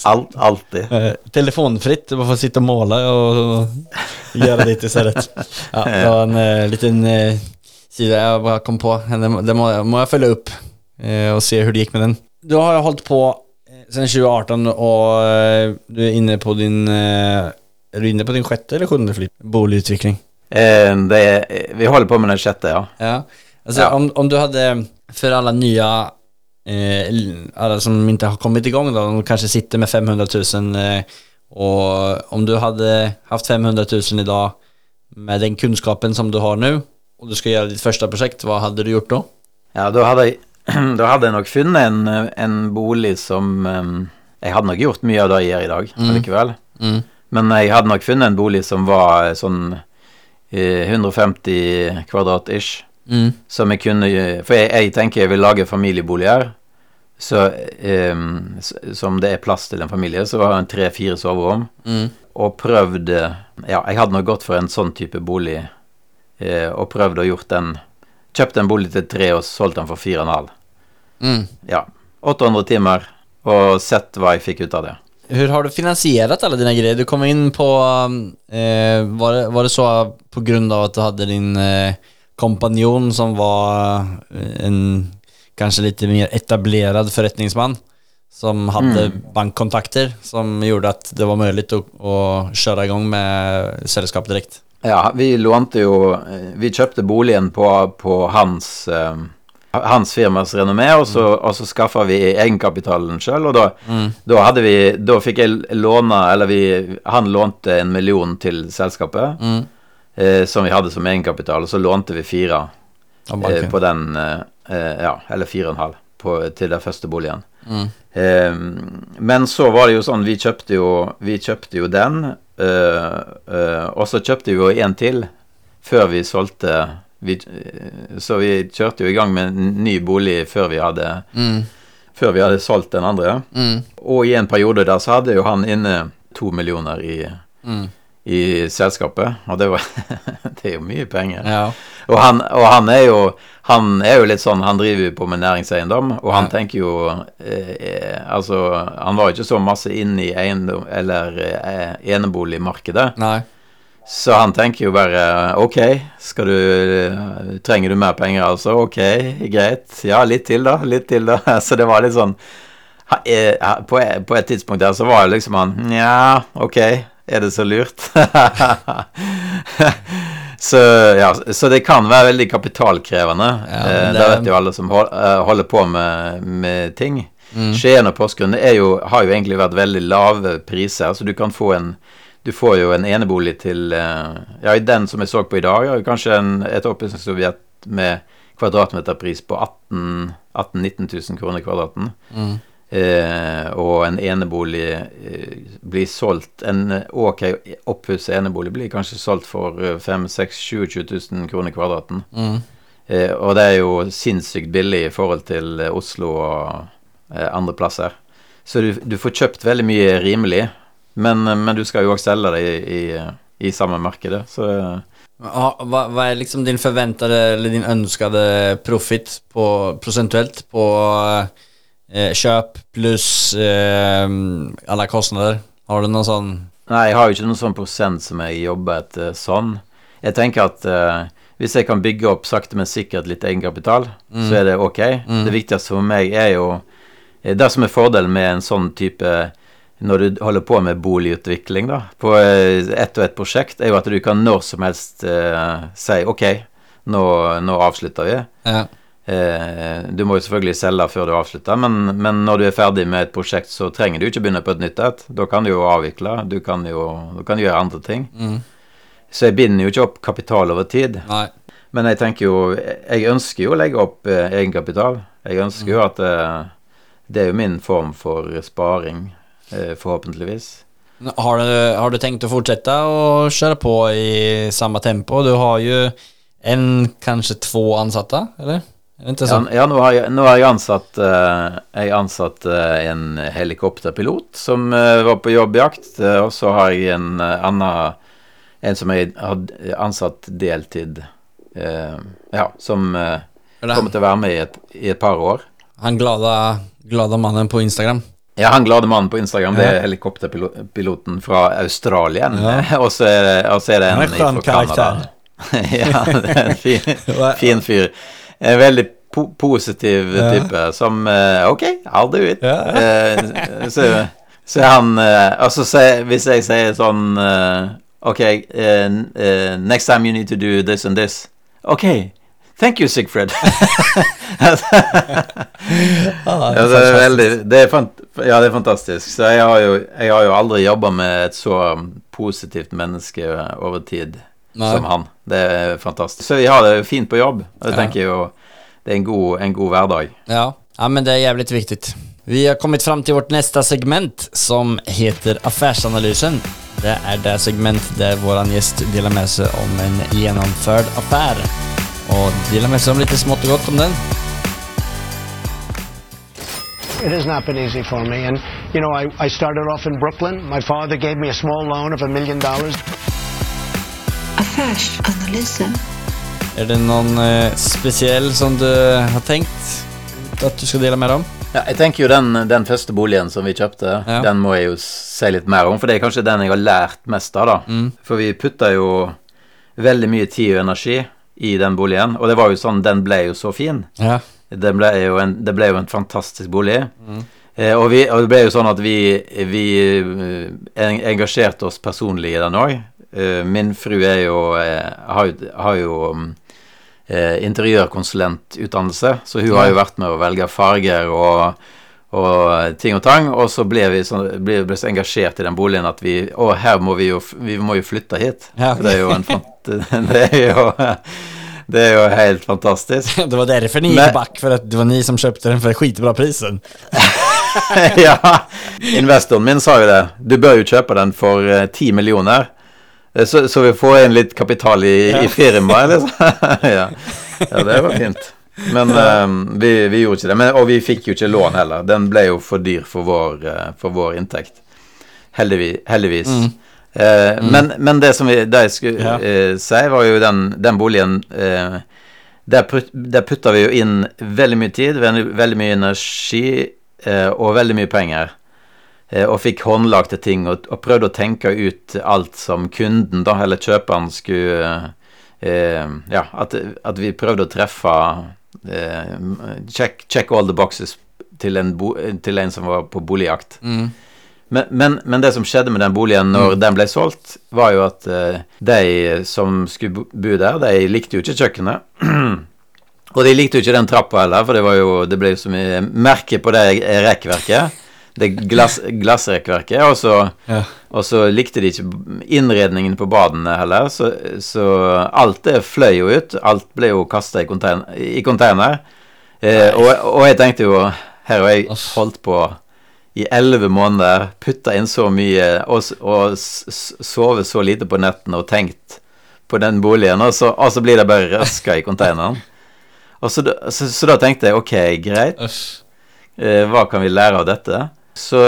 B: alt, alltid.
C: Eh, telefonfritt, du får sitta och måla och, och göra det istället. Ja, det var en eh, liten eh, det jeg kom på. Det, må, det må, må jeg følge opp eh, og se hvordan det gikk med den. Du har holdt hållit på eh, sedan 2018 og eh, du er inne på din, eh, är du inne på din sjette eller sjunde flipp? Boligutvikling.
B: Eh, det er, vi holder på med den sjette, ja.
C: Ja. Altså,
B: Ja.
C: Om, om du hadde For alle nye eh, Alle som ikke har kommet i gang, da, de kanskje sitter med 500 000 eh, och om du hadde haft 500 000 i dag med den kunnskapen som du har nu och du ska göra ditt första projekt, vad hade du gjort då?
B: Ja, da hadde jeg, da hadde jeg nok funnet en, eh, en bolig som um, Jeg hadde nok gjort mye av det jeg gjør i dag,
C: Mm.
B: allikevel.
C: Mm.
B: Men jeg hadde nok funnet en bolig som var eh, sånn eh, 150 kvadrat ish.
C: Mm.
B: Som jeg kunne For jeg, jeg tenker jeg vil lage familieboliger. Så um, som det er plass til en familie, så var det en tre-fire soverom.
C: Mm.
B: Og prøvd eh, Ja, jeg hadde nok gått for en sånn type bolig. Eh, og prøvd å gjort den Kjøpt en bolig til tre og solgt den for fire og en halv.
C: Mm.
B: Ja. 800 timer, og sett hva jeg fikk ut av det.
C: Hur har du finansierat alle dine greier? Du kom inn på, eh, var, det, var det så på grunn av at du hadde din eh, kompanjon som var eh, en kanskje litt mer etablerad forretningsmann som hadde
B: Mm.
C: bankkontakter som gjorde at det var mulig å, å kjøre i igång med selskap direkt?
B: Ja, vi lånte jo eh, Vi kjøpte boligen på, på hans eh, hans firmas renommé, og så, og så skaffa vi egenkapitalen sjøl. Og da,
C: Mm.
B: da hadde vi Da fikk jeg låne Eller vi Han lånte en million til selskapet,
C: Mm.
B: eh, som vi hadde som egenkapital, og så lånte vi fire eh, på den eh, eh, Ja, eller fire og en halv på, til den første boligen.
C: Mm.
B: Men så var det jo sånn, vi kjøpte jo, vi kjøpte jo den, og så kjøpte vi jo en til før vi solgte vi, eh, Så vi kjørte jo i gang med en ny bolig før vi hadde,
C: Mm.
B: før vi hadde solgt den andre.
C: Mm.
B: Og i en periode der så hadde jo han inne to millioner i,
C: Mm.
B: I selskapet, og det var Det er jo mye penger.
C: Ja.
B: Og han, og han er jo Han er jo litt sånn Han driver jo på med næringseiendom, og han
C: Ja.
B: tenker jo eh, Altså, han var jo ikke så masse inne i eiendom eller eh, eneboligmarkedet,
C: Nei.
B: så han tenker jo bare Ok, skal du Trenger du mer penger, altså? Ok, greit. Ja, litt til, da. Litt til, da. Så det var litt sånn eh, på, på et tidspunkt der så var det liksom han Nja, ok, er det så lurt? så ja, så det kan være veldig kapitalkrevende.
C: Ja,
B: eh,
C: det-
B: det vet jo alle som eh, holder på med, med ting.
C: Mm.
B: Skien og Porsgrunn jo, har jo egentlig vært veldig lave priser, så du kan få en du får jo en enebolig til eh, Ja, i den som jeg så på i dag, har jo kanskje en, et oppussingsobjekt med kvadratmeterpris på 18 000-19 000 kroner kvadraten.
C: Mm.
B: Eh, og en enebolig eh, blir solgt En eh, ok oppusset enebolig blir kanskje solgt for eh, 5 6 27 000 kroner kvadraten.
C: Mm.
B: Eh, og det er jo sinnssykt billig i forhold til eh, Oslo og eh, andre plasser. Så du, du får kjøpt veldig mye rimelig, men, men du skal jo også selge det i, i, i samme markedet. Så
C: hva, hva er liksom din forventede eller din ønskede profit prosentuelt på eh, kjøp pluss eh, alle kostnader? Har du noe sånn
B: Nei, jeg har jo ikke noen sånn prosent som jeg jobber etter sånn. Jeg tenker at eh, hvis jeg kan bygge opp sakte, men sikkert litt egenkapital, så er det ok. Det viktigste for meg er jo eh, Det som er fordelen med en sånn type Når du holder på med boligutvikling da, på eh, ett og ett prosjekt, er jo at du kan når som helst eh, si ok, nå, nå avslutter vi.
C: Ja.
B: Eh, du må jo selvfølgelig selge før du avslutter, men, men når du er ferdig med et prosjekt, så trenger du ikke begynne på et nytt et. Da kan du jo avvikle. Du kan jo du kan gjøre andre ting.
C: Mm.
B: Så jeg binder jo ikke opp kapital over tid.
C: Nei.
B: Men jeg tenker jo Jeg ønsker jo å legge opp eh, egenkapital. Jeg ønsker jo at eh, Det er jo min form for sparing, eh, forhåpentligvis.
C: Har du, har du tenkt å fortsette å kjøre på i samme tempo? Du har jo en, kanskje to ansatte, eller?
B: Ja, ja nå, har jeg, nå har jeg ansatt uh, Jeg ansatt uh, en helikopterpilot som uh, var på jobbjakt, og så har jeg en annen En som jeg har ansatt deltid, ja, som kommer til å være med i et, i et par år.
C: Han glade, glade, mannen på Instagram?
B: Ja, han glade mannen på Instagram, det er helikopterpiloten fra Australia.
C: Ja.
B: og, så er er det en,
C: en
B: fra Canada. ja, det er en fin, fin fyr. En veldig po positiv type som eh, Ok, I'll do it. Eh, så, så han Altså, hvis jeg sier sånn eh, Ok, eh, eh, next time you need to do this and this. Ok, thank you, Sigfred.
C: Ah,
B: Ja, det er veldig det er Ja, det er fantastisk. Så jeg har jo, jeg har jo aldri jobba med et så positivt menneske over tid
C: Nei.
B: som han. Det er fantastisk. Så vi har det fint på jobb. Og det
C: Ja.
B: tenker jo det er en god, en god hverdag.
C: Ja. ja, men det er jævlig viktig. Vi har kommet fram til vårt neste segment som heter Affærsanalysen. Det er det segment der våran gjest deler med seg om en gjennomført affære. Og deler med seg om litt smått og godt om den.
D: It has not been easy for me. And, you know, I, I started off in Brooklyn. My father gave me a small loan of a million dollars.
E: Affärsanalysen.
C: Er det noen eh, spesiell som du har tenkt at du skal dele mer om?
B: Ja, jeg tenker jo den, den første boligen som vi kjøpte,
C: Ja.
B: den må jeg jo si litt mer om. For det er kanskje den jeg har lært mest av, da.
C: Mm.
B: For vi putta jo veldig mye tid og energi i den boligen. Og det var jo sånn, den ble jo så fin.
C: Ja.
B: Det ble jo en, det ble jo en fantastisk bolig. Eh, og, vi, og det ble jo sånn at vi, vi eh, engasjerte oss personlig i den òg. Eh, min fru er jo eh, har, jo- har jo mm, eh, interiørkonsulentutdannelse, så hun har jo vært med å velge farger og, og ting og tang. Og så ble vi så, ble, ble så engasjert i den boligen at vi Å, her må vi jo Vi må jo flytte hit.
C: Ja.
B: Det er jo en fant... Det er jo det er jo helt fantastisk.
C: Det var derfor ni
B: gikk
C: bak back, för det var ni som kjøpte den for skitbra prisen.
B: ja, investoren min sa jo det. Du bør jo kjøpe den for ti 10 millioner. Eh, Så, så vi får inn litt kapital i, i firmaet, liksom. ja. ja, det var fint. Men um, vi, vi gjorde ikke det. Men, og vi fikk jo ikke lån heller. Den ble jo for dyr for vår, eh, for vår inntekt. Heldigvis. heldigvis. Eh, men, men det som vi, det jeg skulle
C: Ja.
B: uh, si, var jo den, den boligen der, put, der putta vi jo inn veldig mye tid, veldig, veldig mye energi og veldig mye penger. Eh, og fikk håndlagte ting og, og prøvde å tenke ut alt som kunden, da, eller kjøperen, skulle eh, Ja, at, at vi prøvde å treffe eh, check, check all the boxes til en, bo, til en som var på boligjakt.
C: Mm.
B: Men, men, men det som skjedde med den boligen når den ble solgt, var jo at eh, de som skulle bo der, de likte jo ikke kjøkkenet. og de likte jo ikke den trappa heller, for det var jo Det ble jo så mye merke på det rekkverket. Det glass, glassrekkverket. Og så,
C: Ja.
B: og så likte de ikke innredningen på badene heller, så, så alt det fløy jo ut. Alt ble jo kasta i konteiner, I container. Eh, og, og jeg tenkte jo Her har jeg holdt på i elleve måneder, putta inn så mye og, og sovet så lite på nettene og tenkt på den boligen, og så, og så blir det bare røska i containeren. Så, så, så da tenkte jeg ok, greit, eh, hva kan vi lære av dette? Så,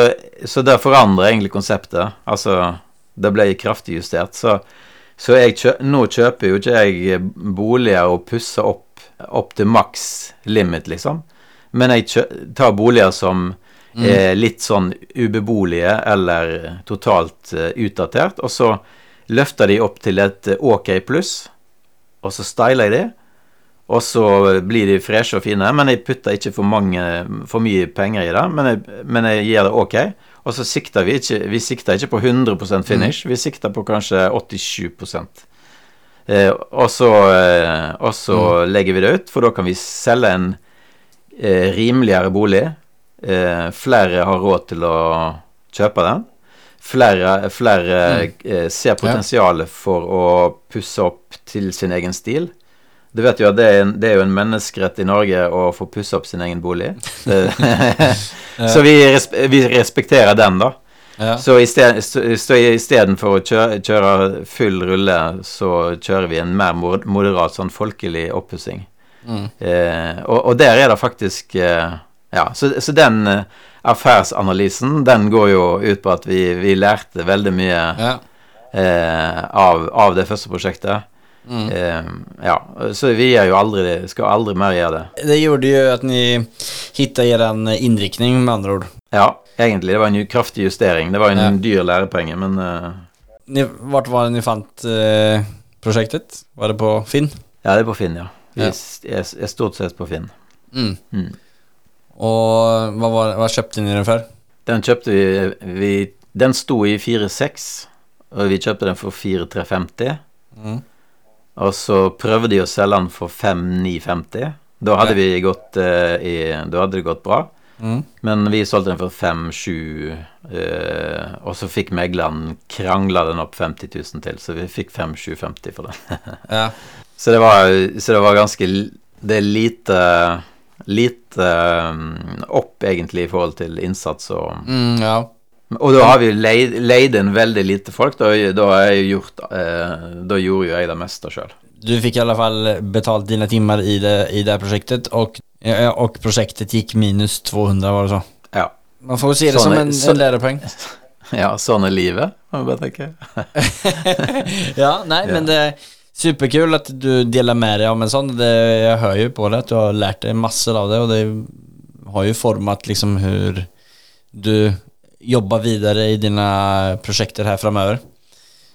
B: så det forandrer egentlig konseptet. Altså, det ble kraftig justert. Så, så kjø, nå kjøper jo ikke jeg boliger og pusser opp, opp til maks limit, liksom. Men jeg kjø, tar boliger som er litt sånn ubeboelige eller totalt eh, utdatert, og så løfter de opp til et eh, OK pluss, og så styler jeg de. Og så blir de freshe og fine, men jeg putter ikke for, mange, for mye penger i det. Men jeg, men jeg gir det ok. Og så sikter vi ikke Vi sikter ikke på 100% finish, vi sikter på kanskje 87 eh, Og så, eh, og så legger vi det ut, for da kan vi selge en eh, rimeligere bolig. Eh, flere har råd til å kjøpe den. Flere, flere eh, ser potensialet for å pusse opp til sin egen stil. Du vet jo at det er, en, det er jo en menneskerett i Norge å få pusse opp sin egen bolig. Så vi, res, vi respekterer den, da.
C: Ja.
B: Så istedenfor å kjøre, kjøre full rulle, så kjører vi en mer moderat, sånn folkelig oppussing.
C: Mm.
B: Eh, og, og der er det faktisk eh, Ja, så, så den eh, affærsanalysen, den går jo ut på at vi, vi lærte veldig mye
C: Ja.
B: eh, av, av det første prosjektet.
C: Mm.
B: Eh, ja, så vi gjør jo aldri skal aldri mer gjøre det.
C: Det gjorde ju att ni hittade er inriktning med andra ord.
B: Ja, egentlig. Det var en kraftig justering. Det var en
C: Ja.
B: dyr lærepenge, men
C: Ni, vart var det ni fant uh, prosjektet? Var det på Finn?
B: ja, det er på Finn, ja. Vi
C: Ja.
B: er, er stort sett på Finn.
C: Mm.
B: Mm.
C: Og hva, var, hva, kjøpte ni den för?
B: Den kjøpte vi, vi Den sto i 4,6, og vi kjøpte den for 4,350.
C: Mm.
B: Og så prøvde de å selge den for 5,950. Da hadde vi gått uh, i Da hadde det gått bra.
C: Mm.
B: Men vi solgte den for 5-7, eh, og så fikk megleren krangla den opp 50 000 til, så vi fikk 5-750 for den.
C: Ja.
B: så, det var, så det var ganske Det er lite Lite um, opp, egentlig, i forhold til innsats og
C: Mm, ja.
B: Og da har vi leid, leid inn veldig lite folk. Da, da, har jeg gjort, eh, da gjorde jo jeg det meste sjøl.
C: Du fikk i alle fall betalt dine timer i det, i det prosjektet, og, og, prosjektet gikk minus 200 var det så?
B: Ja.
C: Man får si det
B: Sån
C: som en,
B: så-
C: en lærepoeng.
B: ja, sånn er livet, må jeg bare tenke.
C: ja, nei,
B: Ja.
C: men det er superkul at du deler med deg om en sånn. Det, jeg hører jo på det at du har lært deg masse av det og det har jo format liksom hur du jobbar videre i dina projekter her framover.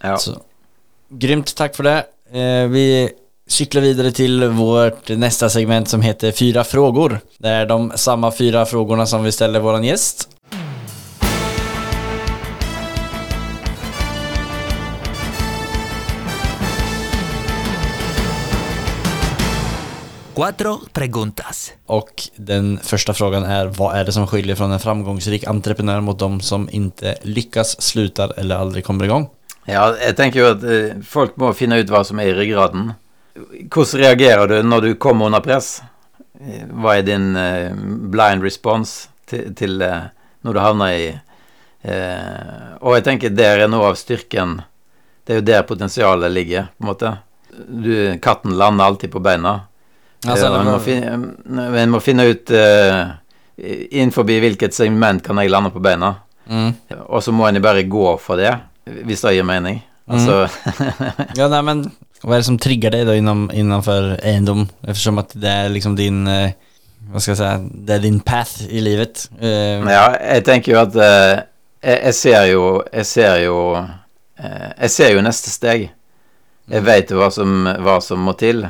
B: Ja.
C: Så, grymt, Takk for det. Eh, vi sykler videre til vårt neste segment som heter Fyra frågor. Det er de samme fyra frågorna som vi ställer våran gäst.
A: Cuatro preguntas.
C: Och den första frågan är vad är det som skiljer från en framgångsrik entreprenör mot de som inte lyckas, slutar eller aldrig kommer igång?
B: Ja, jeg tenker jo at eh, folk må finne ut hva som er i ryggraden. Hvordan reagerer du når du kommer under press? Eh, Hva er din eh, blind response til, til eh, når du havner i eh, Og jeg tenker der er noe av styrken Det er jo der potensialet ligger, på en måte. Du, katten lander alltid på beina.
C: Altså,
B: Eh, en, må finne, en må finne ut uh, Innenfor hvilket segment kan jeg lande på beina.
C: Mm.
B: Og så må en bare gå for det, hvis det gir mening. Altså
C: Ja, nei, men hva er det som trigger deg da inom, innanför egendom? Eftersom att det er liksom din, uh, Hva skal jeg si det er din path i livet. Uh,
B: Ja, jeg tenker jo at uh, jeg, jeg ser jo Jeg ser jo eh, Jeg ser jo neste steg. Jeg vet jo hva som, hva som må til.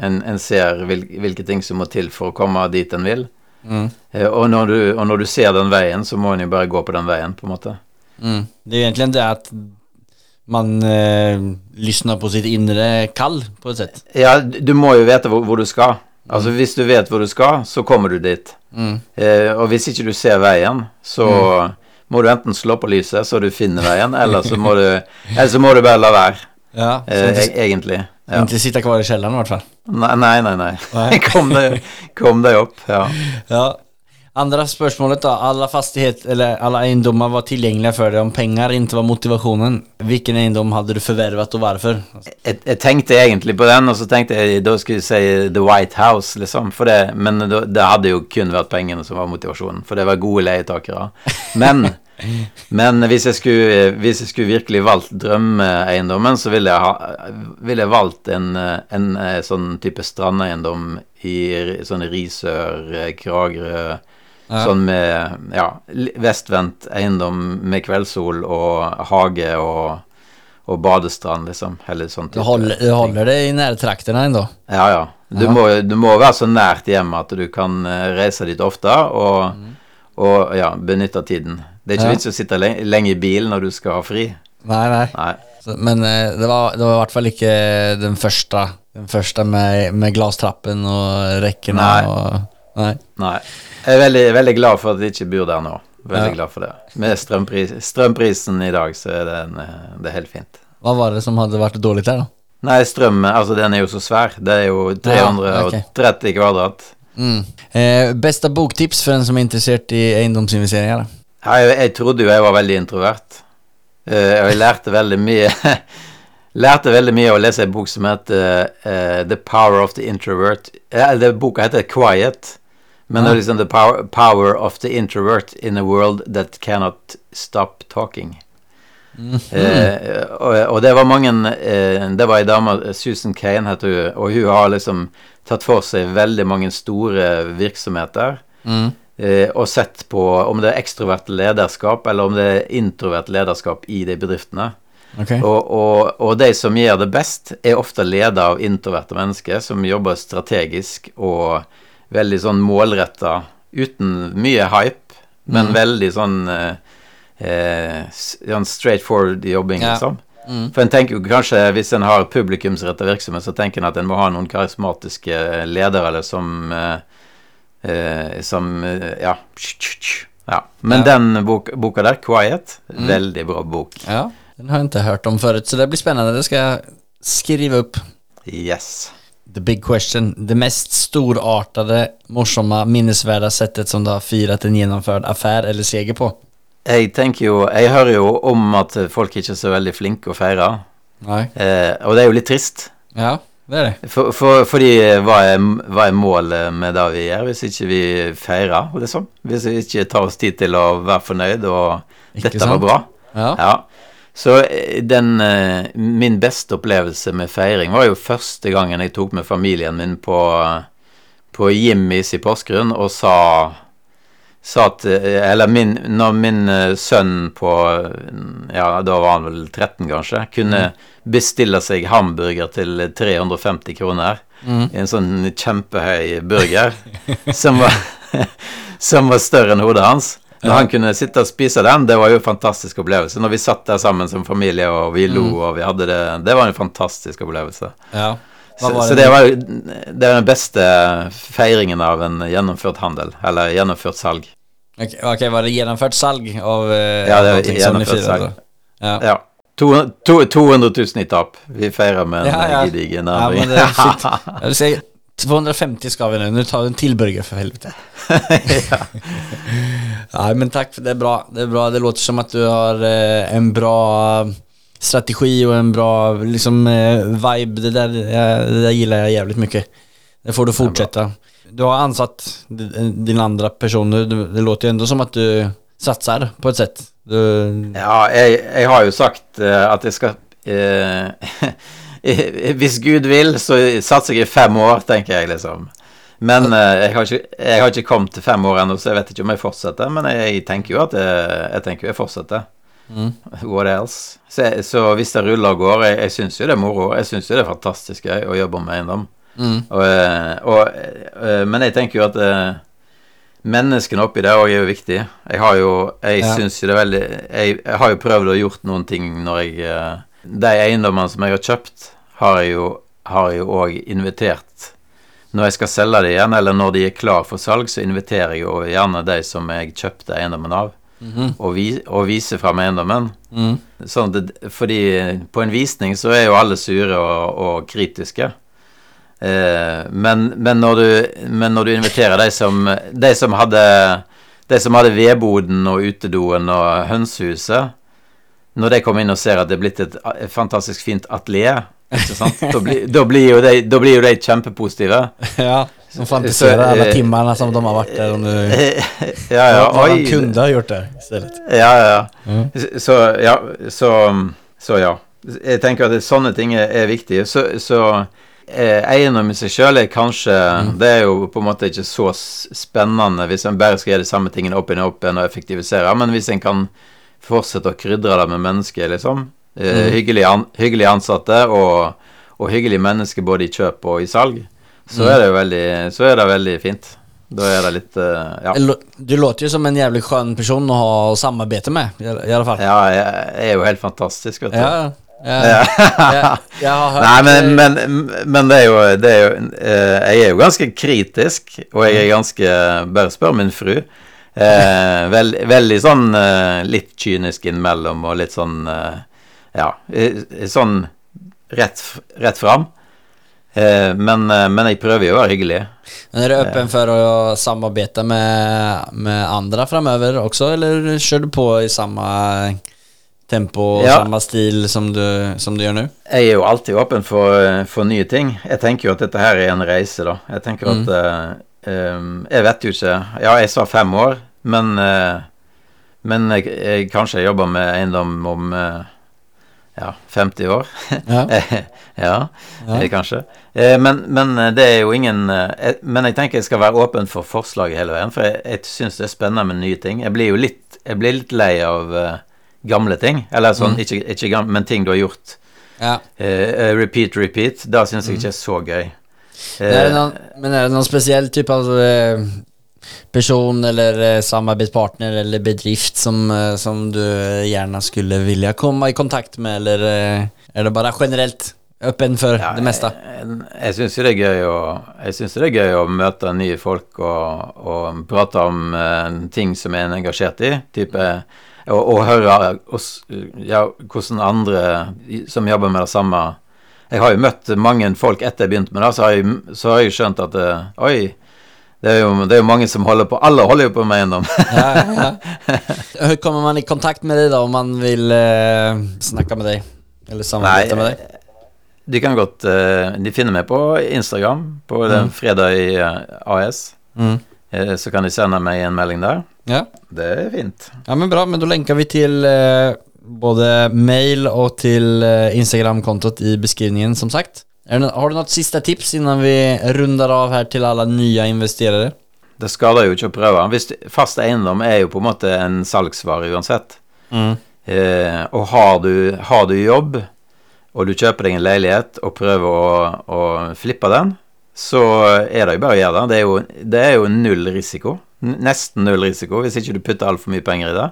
B: En, en ser hvil, hvilke ting som må til for å komme dit en vil.
C: Mm.
B: Eh, og, når du, og når du ser den veien, så må en jo bare gå på den veien, på en måte.
C: Mm. Det er egentlig det at man eh, lysner på sitt inre kall på et sett.
B: Ja, du må jo vite hvor, hvor du skal. Altså Hvis du vet hvor du skal, så kommer du dit.
C: Mm.
B: Eh, og hvis ikke du ser veien, så må du enten slå på lyset så du finner veien, eller så må du, eller så må du bare la være,
C: Ja,
B: eh, e egentlig. Ja.
C: inte sitta kvar i källaren i vart fall.
B: Nei, nei, nei.
C: Nej.
B: kom, deg, kom deg opp. Ja.
C: Ja. Andra spörsmålet då. Alla fastighet eller alla egendomar var tillgängliga för dig om pengar inte var motivationen. Vilken egendom hade du förvärvat och varför?
B: Jeg, jeg tenkte egentlig på den, og så tenkte jeg da skulle jeg si The White House, liksom. For det, men det hadde jo kun vært pengene som var motivasjonen, for det var gode leietakere. Men, men hvis, jeg skulle, hvis jeg skulle virkelig valgt drømmeeiendommen, så ville jeg, ha, ville jeg valgt en, en, eh, sånn type strandeiendom i sånn Risør, eh, Kragerø
C: Ja.
B: Sånn med ja, vestvendt eiendom med kveldssol og hage og, og badestrand, liksom. Eller sånn
C: Du holder, du holder det i närtrakterna ennå?
B: ja, ja. Du,
C: Ja.
B: Må, du må være så nært hjemme at du kan eh, reise dit ofte og, og ja, benytte tiden. Det er ikke
C: Ja.
B: vits å sitte lenge i bilen når du skal ha fri.
C: Nei, nei.
B: Nei.
C: Så, men eh, det var, det var i hvert fall ikke den første, den første med, med glastrappen og rekkene
B: Nei.
C: og Nei.
B: Nei. Jeg er veldig, veldig glad for at jeg ikke bor der nå. Veldig
C: Ja.
B: glad for det. Med strømpris, strømprisen i dag, så er det, en, eh, det er helt fint.
C: Hva var det som hadde vært dårlig der, da?
B: Nei, strøm, altså den er jo så svær. Det er jo 330 kvadrat.
C: Mm. Eh, beste boktips for en som er interessert i eiendomsinvesteringer?
B: Ja, jeg, jeg trodde jo jeg var veldig introvert. Eh, og jeg lærte veldig mye Lærte veldig mye av å lese en bok som heter uh, The Power of the Introvert. Ja, det, boka heter Quiet. Men det er liksom The power, power of the Introvert in a World That Cannot Stop Talking. Eh, og, og det var mange eh, Det var ei dame, Susan Kane heter hun, og hun har liksom tatt for seg veldig mange store virksomheter.
C: Mm.
B: Eh, og sett på om det er ekstrovert lederskap eller om det er introvert lederskap i de bedriftene.
C: Okay.
B: Og, og, og de som gjør det best, er ofte ledet av introverte mennesker som jobber strategisk og veldig sånn målretta, uten mye hype, men veldig sånn eh, eh, sånn straightforward jobbing,
C: Ja.
B: liksom.
C: Mm.
B: For en tenker jo kanskje, hvis en har publikumsretta virksomhet, så tenker en at en må ha noen karismatiske ledere eller som eh, eh, Som eh, ja. ja. Men
C: Ja.
B: den bok, boka der, 'Quiet', veldig bra bok.
C: Ja, den har jeg ikke hørt om før, så det blir spennende. Det skal jeg skrive opp.
B: Yes.
C: The big question. Det mest storartede, morsomme, minnesverdige settet som du har firat en gjennomført affære eller seger på?
B: Jeg tenker jo Jeg hører jo om at folk ikke er så veldig flinke å feire.
C: Nei.
B: Eh, og det er jo litt trist.
C: Ja, det er det.
B: For, for, fordi hva er, hva er målet med det vi gjør, hvis ikke vi feirer, liksom? Hvis vi ikke tar oss tid til å være fornøyd, og
C: Ikke
B: dette var bra?
C: Ja.
B: Ja. Så eh, den eh, Min beste opplevelse med feiring var jo første gangen jeg tok med familien min på, på Jimmys i Porsgrunn og Sa at eh, Eller min, når min eh, sønn på Ja, da var han vel 13, kanskje, kunne bestille seg hamburger til 350 kroner.
C: Mm.
B: En sånn kjempehøy burger som var, som var større enn hodet hans. Når han kunne sitte og spise den, det var jo en fantastisk opplevelse. Når vi satt der sammen som familie, og vi lo, og vi hadde det Det var en fantastisk opplevelse.
C: Ja.
B: Så,
C: det?
B: så
C: det?
B: var det den beste feiringen av en gjennomført handel, eller gjennomført salg.
C: Ok, okay var det gjennomført salg av eh,
B: Ja, det var
C: gjennomført
B: salg.
C: Ja.
B: Ja. To, to, 200 000 i tap. Vi feirer med en
C: Ja, ja.
B: gedigen
C: Ja,
B: ærlig.
C: men det er shit. Jag vill säga 250 skal vi nå. Nå tar vi en till burger för helvete. ja. men takk. det er bra. Det er bra. Det låter som at du har eh, en bra strategi och en bra liksom eh, vibe. Det där, eh, det där gillar jag jävligt mycket. Det får du fortsätta. Du har ansatt din andra person. Det, låter ju ändå som att du satsar på ett sätt. Du,
B: Ja, jeg, jeg har jo sagt eh, at jeg skal eh, Hvis Gud vil, så satser jeg i fem år, tenker jeg, liksom. Men eh, jeg, har ikke, jeg har ikke kommet til fem år ennå, så jeg vet ikke om jeg fortsetter. Men jeg tenker jo at jeg, jeg tenker jeg fortsetter.
C: Mm.
B: What else? Så, så hvis det ruller av går Jeg, jeg syns jo det er moro. Jeg syns jo det er fantastisk gøy å jobbe med eiendom.
C: mm,
B: Og, eh, og, eh, men jeg tenker jo at eh, menneskene oppi det òg er jo viktig. Jeg har jo Jeg
C: Ja.
B: syns jo det er veldig jeg, jeg har jo prøvd å gjort noen ting når jeg De eiendommene som jeg har kjøpt, har jeg jo har jeg òg invitert Når jeg skal selge det igjen, eller når de er klar for salg, så inviterer jeg jo gjerne de som jeg kjøpte eiendommen av,
C: mhm,
B: og, vi, og vise fram eiendommen.
C: mm,
B: Sånn det, fordi på en visning så er jo alle sure og, og kritiske. Eh, men, men, når du, men når du inviterer de som, de som hadde de som hadde vedboden og utedoen og hønsehuset, når de kommer inn og ser at det er blitt et, fantastisk fint atelier? Da, blir- da, blir de, da blir jo de kjempepositive.
C: Ja, som fantiserar alla
B: eh,
C: timmarna som de har varit där och nu...
B: ja, ja,
C: vad de kunde ha gjort där istället.
B: Ja, ja. ja. Så, ja, så, så ja. Jeg tenker at sånne ting er, er viktige. Så, så eh, eiendom i seg sjøl er kanskje Det er jo på en måte ikke så spennende hvis en bare skal gjøre de samme tingene opp igjen og opp igjen og effektivisere, men hvis en kan fortsette å krydre det med mennesker, liksom. Eh, hyggelige, an, hyggelig, ansatte og, og hyggelige mennesker både i kjøp og i salg, så er det jo veldig, så er det veldig fint. Da er det litt uh, Ja.
C: Du låter jo som en jævlig skjønn person å ha samarbete med i i alla fall.
B: Ja, jeg, jeg er jo helt fantastisk, vet du.
C: Ja, ja.
B: Ja.
C: Hört...
B: Nei, men, men, men det er jo, det er jo uh, Jeg er jo ganske kritisk, og jeg er ganske Bare spør min fru. Eh, veld, veldig sånn litt kynisk innimellom, og litt sånn Ja, sånn rett, rett fram. Eh, men, eh, men jeg prøver jo å være hyggelig.
C: Men Er du åpen for å samarbeide med, med andre framover også, eller kjører du på i samme tempo og
B: Ja.
C: samme stil som du, som du gjør nå?
B: Jeg er jo alltid åpen for, eh, for nye ting. Jeg tenker jo at dette her er en reise, da. Jeg tenker at uh, um, Jeg vet jo ikke Ja, jeg sa fem år, men uh, Men jeg, jeg, kanskje jeg jobber med eiendom om eh, ja, 50 år.
C: Ja.
B: ja,
C: Ja.
B: eh, kanskje. Eh, men, men eh, det er jo ingen eh, Men jeg tenker jeg skal være åpen for forslag hele veien, for jeg, jeg syns det er spennende med nye ting. Jeg blir jo litt, jeg blir litt lei av eh, gamle ting. Eller sånn, ikke, ikke gamle, men ting du har gjort.
C: Ja.
B: Eh, eh, repeat, repeat. Da syns jeg ikke er så gøy.
C: Men er
B: Eh,
C: någon, men er det noen spesiell typ av eh, person eller samarbeidspartner eller bedrift som, eh, som du gjerne skulle vilja komme i kontakt med eller er är det bare generelt åpen for
B: ja,
C: det meste?
B: Jeg, jeg syns det er gøy å Jeg synes det er gøy å møte nye folk og, og prate om uh, ting som en er engasjert i. Type og, og høre oss, ja, hvordan andre som jobber med det samme Jeg har jo møtt mange folk etter jeg begynte med det, så har jeg, så har jeg skjønt at uh, Oi, det er, jo, det er jo mange som holder på Alle holder jo på med eiendom.
C: Ja, ja. Hur kommer man i kontakt med deg da om man vil uh, snakke med deg? Eller samarbeta med deg?
B: de kan godt uh, De finner meg på Instagram, på den Fredag i uh, AS.
C: Mm.
B: Eh, så kan de sende meg en melding der.
C: Ja.
B: Det er fint.
C: ja, men bra. Men da lenker vi til eh, både mail og til eh, Instagram-kontot i beskrivningen som sagt. Har du något sista tips innan vi rundar av her til alle nye investerere?
B: Det skader jo ikke å prøve. Hvis fast eiendom er jo på en måte en salgsvare uansett. Eh, og har du, har du jobb, og du kjøper deg en leilighet og prøver å, å flippe den, så er det jo bare å gjøre det. Det er jo, det er jo null risiko. Nesten null risiko, hvis ikke du putter altfor mye penger i det.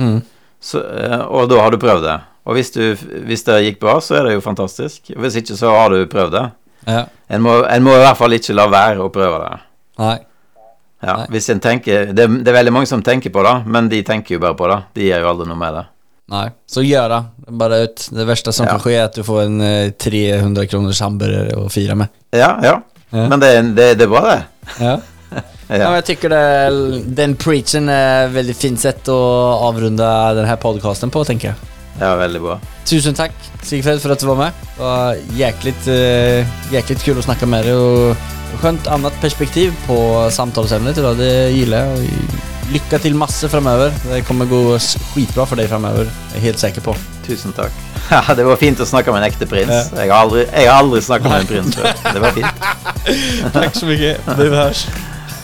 C: Mm.
B: Så, eh, og da har du prøvd det. Og hvis, du, hvis det gikk bra, så er det jo fantastisk. Hvis ikke, så har du prøvd det.
C: Ja.
B: En må, en må i hvert fall ikke la være å prøve det.
C: Nei.
B: Ja,
C: Nei.
B: hvis en tenker det, det er veldig mange som tenker på det, men de tenker jo bare på det. De gjør jo aldri noe med det.
C: Nei, så gjør det. Bare ut. Det verste som
B: Ja.
C: kan skje, er at du får en eh, 300 kroners hamburger å fire med.
B: Ja, ja.
C: Ja.
B: Men det, det, det er bra, det.
C: Ja. Ja,
B: Ja.
C: jeg tycker det, den preachen er veldig väldigt fint sett å avrunde denne här podcasten på, tenker jag.
B: Ja, veldig bra.
C: Tusen takk, Sigfred for at du var med. Det var jæklig, uh, jäkligt kul å snakke med deg. Og skjønt annet perspektiv på samtalsämnet idag. Det gillar jeg. Lykke til masse framover. Det kommer gå skitbra for deg framover. Jeg er helt sikker på.
B: Tusen takk. Ja, det var fint å snakke med en ekte prins. Jeg har aldri, jeg har aldri snakket med en prins før. Det var fint.
C: takk så mye. Vi hörs.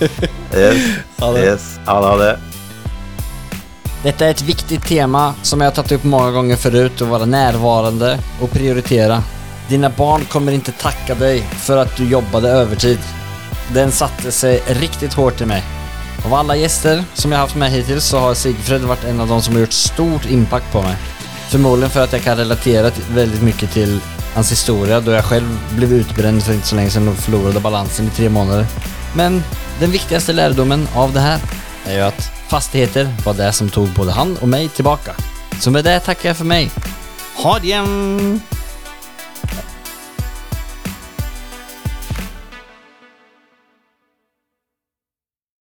B: Yes. Yes. Ha det, ha er
C: Detta viktig tema som jeg har tatt opp mange ganger forut, å være nærværende og prioritere. Dina barn kommer ikke takke deg for at du jobbet overtid. Den satte seg riktig hardt i meg. Av alle gjester som jeg har hatt med hittil, så har Sigfred vært en av de som har gjort stort impact på meg. Formodentlig for at jeg kan relatera veldig mye til hans historie, da jeg selv ble utbrent for ikke så lenge siden og mistet balansen i tre måneder. Men den viktigste lærdommen av det her er jo att fastigheter var det som tog både han og meg tilbake. Så med det takker jeg for meg. Ha det! igen!